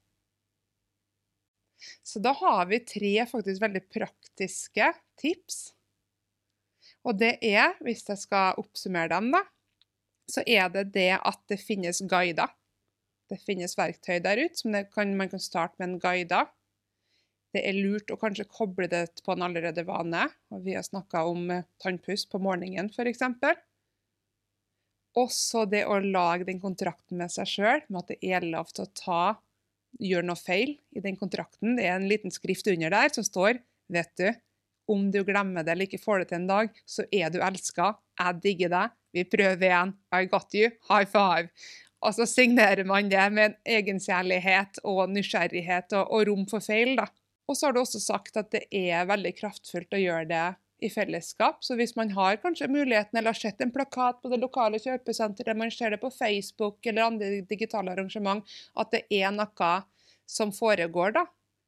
Så da har vi tre faktisk veldig praktiske tips. Og det er, hvis jeg skal oppsummere dem, da, så er det det at det finnes guider. Det finnes verktøy der ute som kan, man kan starte med en guide. Det er lurt å kanskje koble det på en allerede vane. og Vi har snakka om tannpuss på morgenen, f.eks. Også det å lage den kontrakten med seg sjøl, med at det er lov til å ta, gjøre noe feil i den kontrakten. Det er en liten skrift under der som står Vet du, om du glemmer det eller ikke får det til en dag, så er du elska. Jeg digger deg. Vi prøver igjen. I got you. High five. Og så signerer man det med en egenkjærlighet og nysgjerrighet og, og rom for feil, da. Og så har du også sagt at det er veldig kraftfullt å gjøre det i fellesskap. Så hvis man har kanskje muligheten eller har sett en plakat på det lokale kjøpesenteret, man ser det på Facebook eller andre digitale arrangement, at det er noe som foregår, da.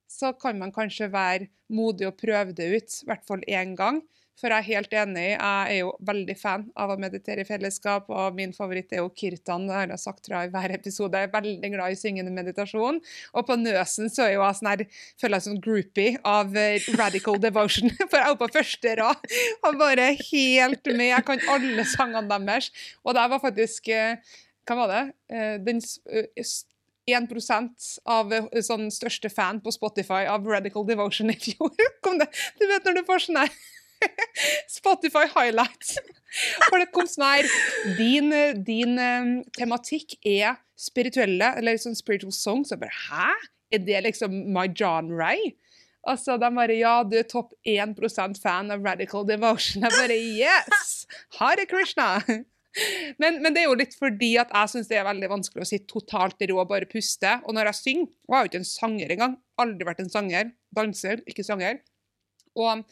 så kan man kanskje være modig og prøve det ut, i hvert fall én gang. For jeg er helt enig, jeg er jo veldig fan av å meditere i fellesskap, og min favoritt er jo kirtan. Det har jeg sagt fra i hver episode. Jeg er veldig glad i syngende meditasjon. Og på Nøsen så er jo jeg sånn her, føler jeg som groupie av eh, radical devotion. *laughs* For jeg er på første rad og bare helt med. Jeg kan alle sangene deres. Og det var faktisk eh, Hva var det? Eh, den 1% av sånn største fan på Spotify av Radical Devotion i fjor. *laughs* Kom det. Du vet når du får sånn her *laughs* Spotify highlights. For det kom sånn her Din, din um, tematikk er spirituelle, eller sånn spiritual songs. Og bare Hæ? Er det liksom my Ray? Altså, De bare Ja, du er topp 1% fan av Radical Devotion. Jeg bare Yes! Hare Krishna! Men, men, det er jo litt fordi at jeg syns det er veldig vanskelig å sitte totalt i ro og bare puste. Og når jeg synger Og jeg er jo ikke en sanger engang. Aldri vært en sanger. Danser, ikke sanger. Og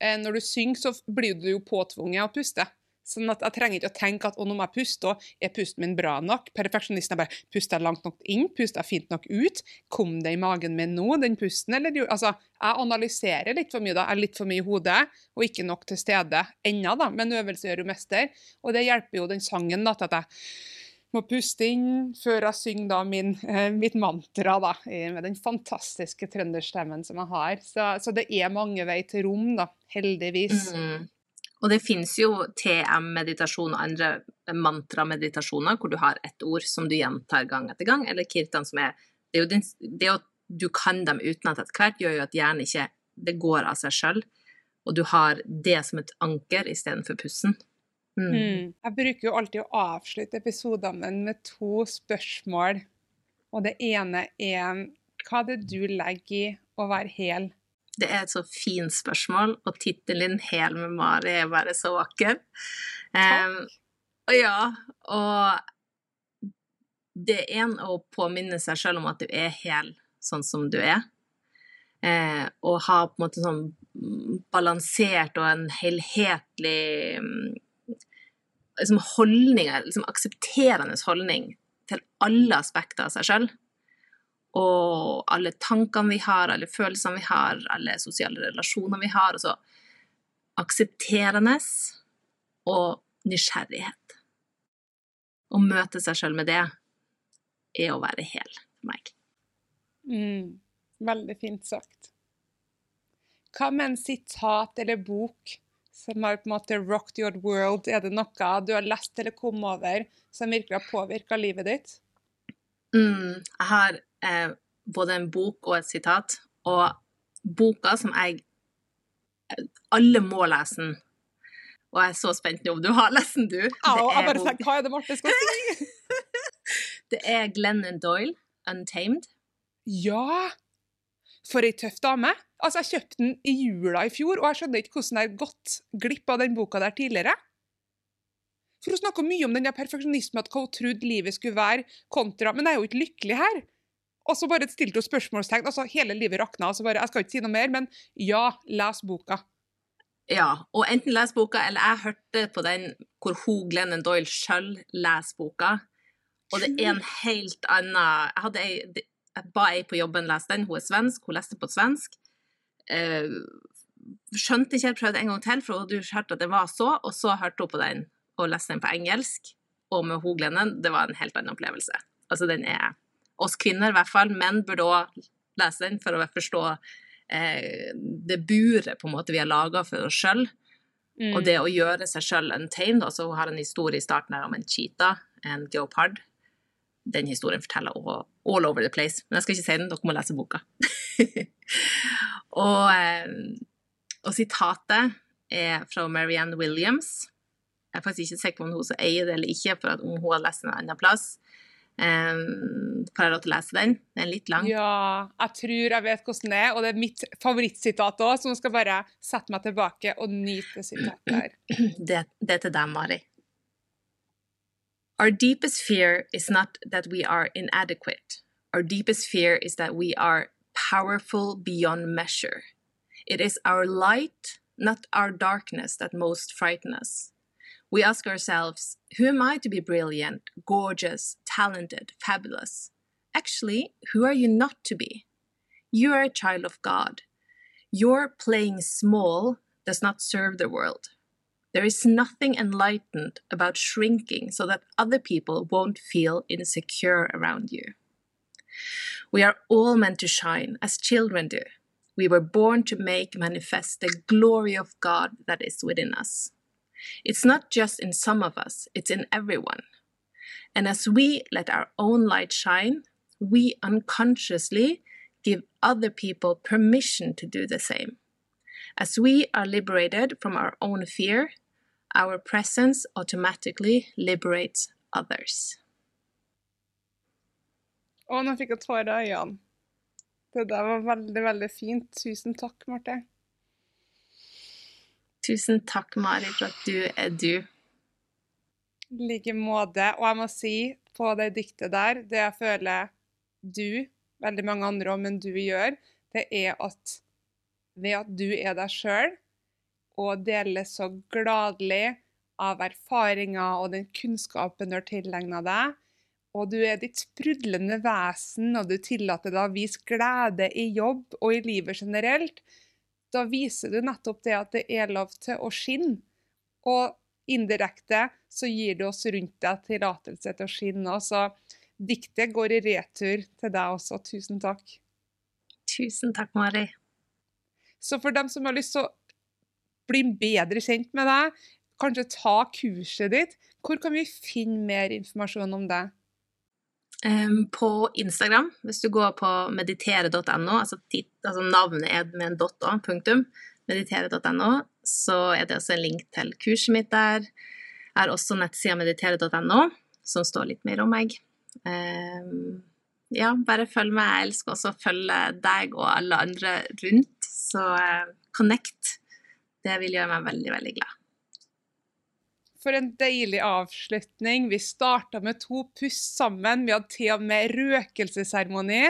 når du synger, så blir du jo påtvunget å puste. Sånn at Jeg trenger ikke å tenke at å, nå må jeg puste, og er pusten min bra nok? Perfeksjonisten er bare puster jeg langt nok inn? Puster jeg fint nok ut? Kom det i magen min nå, den pusten? Eller, altså, jeg analyserer litt for mye, da. Jeg er litt for mye i hodet, og ikke nok til stede ennå, da. Men øvelse gjør jo mester. Og det hjelper jo den sangen da, til at jeg må puste inn før jeg synger da min, eh, mitt mantra da, med den fantastiske trønderstemmen som jeg har. Så, så det er mange vei til rom, da, heldigvis. Mm. Og det finnes jo TM-meditasjon og andre mantrameditasjoner hvor du har ett ord som du gjentar gang etter gang, eller kirtan som er Det, er jo din, det at du kan dem utenat etter hvert, gjør jo at hjernen ikke Det går av seg sjøl, og du har det som et anker istedenfor pussen. Mm. Mm. Jeg bruker jo alltid å avslutte episodene med to spørsmål. Og det ene er hva er det du legger i å være hel? Det er et så fint spørsmål, og tittelen din 'Hel med Mari' er bare så vakker. Um, og ja, og det er en å påminne seg selv om at du er hel sånn som du er. Eh, og ha på en måte sånn balansert og en helhetlig liksom holdninger, liksom aksepterende holdning til alle aspekter av seg sjøl. Og alle tankene vi har, alle følelsene vi har, alle sosiale relasjoner vi har. Altså aksepterende og nysgjerrighet. Å møte seg sjøl med det er å være hel for meg. Mm, veldig fint sagt. Hva med en sitat eller bok som har på en måte rocked your world? Er det noe du har lest eller kom over som virkelig har påvirka livet ditt? Mm, jeg har eh, både en bok og et sitat. Og boka som jeg Alle må lese den. Og jeg er så spent nå om du har lest den, du. Ja, jeg bare tenker, hva er det Marte skal si? *laughs* det er Glennon Doyle, 'Untamed'. Ja! For ei tøff dame. Altså, Jeg kjøpte den i jula i fjor, og jeg skjønner ikke hvordan jeg har gått glipp av den boka der tidligere. For Hun snakker mye om den perfeksjonismen, at hva hun trodde livet skulle være, kontra Men jeg er jo ikke lykkelig her. Og så bare stilte hun spørsmålstegn. altså Hele livet rakna. Altså bare, jeg skal ikke si noe mer, men ja, les boka. Ja, og enten les boka, eller jeg hørte på den hvor hun, Glennon Doyle sjøl leser boka. Og det er en helt annen Jeg hadde ei jeg ba ei på jobben lese den, hun er svensk, hun leste på svensk. Eh, skjønte ikke, jeg prøvde en gang til, for hun hørte at det var så, og så hørte hun på den og leste den på engelsk, og med hun Glennon, det var en helt annen opplevelse. Altså den er Oss kvinner i hvert fall, menn burde òg lese den for å forstå eh, det buret på en måte vi har laga for oss sjøl. Mm. Og det å gjøre seg sjøl en tegn, så hun har en historie i starten her om en cheetah, en geopard, den historien forteller all over the place. Men jeg skal ikke si den, dere må lese boka. *laughs* og, eh, og, sitatet er fra Marianne Williams. Jeg er faktisk ikke sikker på om hun eier det eller ikke, for om hun har lest den en annen plass. Um, lov til å lese den? Den er litt lang. Ja, jeg tror jeg vet hvordan det er, og det er mitt favorittsitat òg, så nå skal bare sette meg tilbake og nyte sitatet her. *clears throat* Det, det er til deg, Mari. Our deepest fear is not that we are inadequate. Our deepest fear is that we are powerful beyond measure. It is our light, not our darkness, that most frighten us. We ask ourselves, who am I to be brilliant, gorgeous, talented, fabulous? Actually, who are you not to be? You are a child of God. Your playing small does not serve the world. There is nothing enlightened about shrinking so that other people won't feel insecure around you. We are all meant to shine as children do. We were born to make manifest the glory of God that is within us. It's not just in some of us, it's in everyone. And as we let our own light shine, we unconsciously give other people permission to do the same. As we are liberated from our own fear, our presence automatically liberates others. Å, nå fikk jeg tårer i øynene. Det der var veldig, veldig fint. Tusen takk, Marte. Tusen takk, Mari, for at du er du. I like måte. Og jeg må si på det diktet der, det jeg føler du, veldig mange andre òg, men du gjør, det er at ved at du er deg sjøl og deler så gladelig av erfaringer og den kunnskapen du har tilegna deg, og du er ditt sprudlende vesen, og du tillater deg å vise glede i jobb og i livet generelt, da viser du nettopp det at det er lov til å skinne. Og indirekte så gir du oss rundt deg tillatelse til å skinne. Så diktet går i retur til deg også. Tusen takk. Tusen takk, Mari. Så for dem som har lyst til å bli bedre kjent med deg, kanskje ta kurset ditt, hvor kan vi finne mer informasjon om det? Um, på Instagram, hvis du går på meditere.no, altså, altså, navnet er med en dot òg, punktum, meditere.no, så er det også en link til kurset mitt der. Jeg har også nettsida meditere.no, som står litt mer om meg. Um, ja, bare følg med. Jeg elsker også å følge deg og alle andre rundt, så uh, connect. Det vil gjøre meg veldig, veldig glad. For en deilig avslutning. Vi starta med to pust sammen. Vi hadde til og med røkelsesseremoni.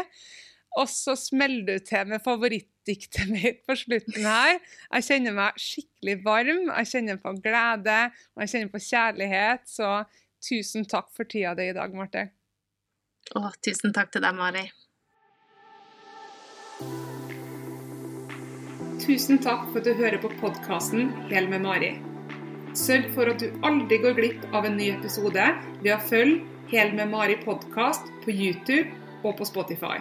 Og så smeller du til med favorittdiktet *laughs* mitt på slutten her. Jeg kjenner meg skikkelig varm, jeg kjenner på glede og jeg kjenner på kjærlighet. Så tusen takk for tida di i dag, Marte. Å, tusen takk til deg, Mari. Tusen takk for at du hører på podkasten Hel med Mari. Sørg for at du aldri går glipp av en ny episode ved å følge Hel med Mari podkast på YouTube og på Spotify.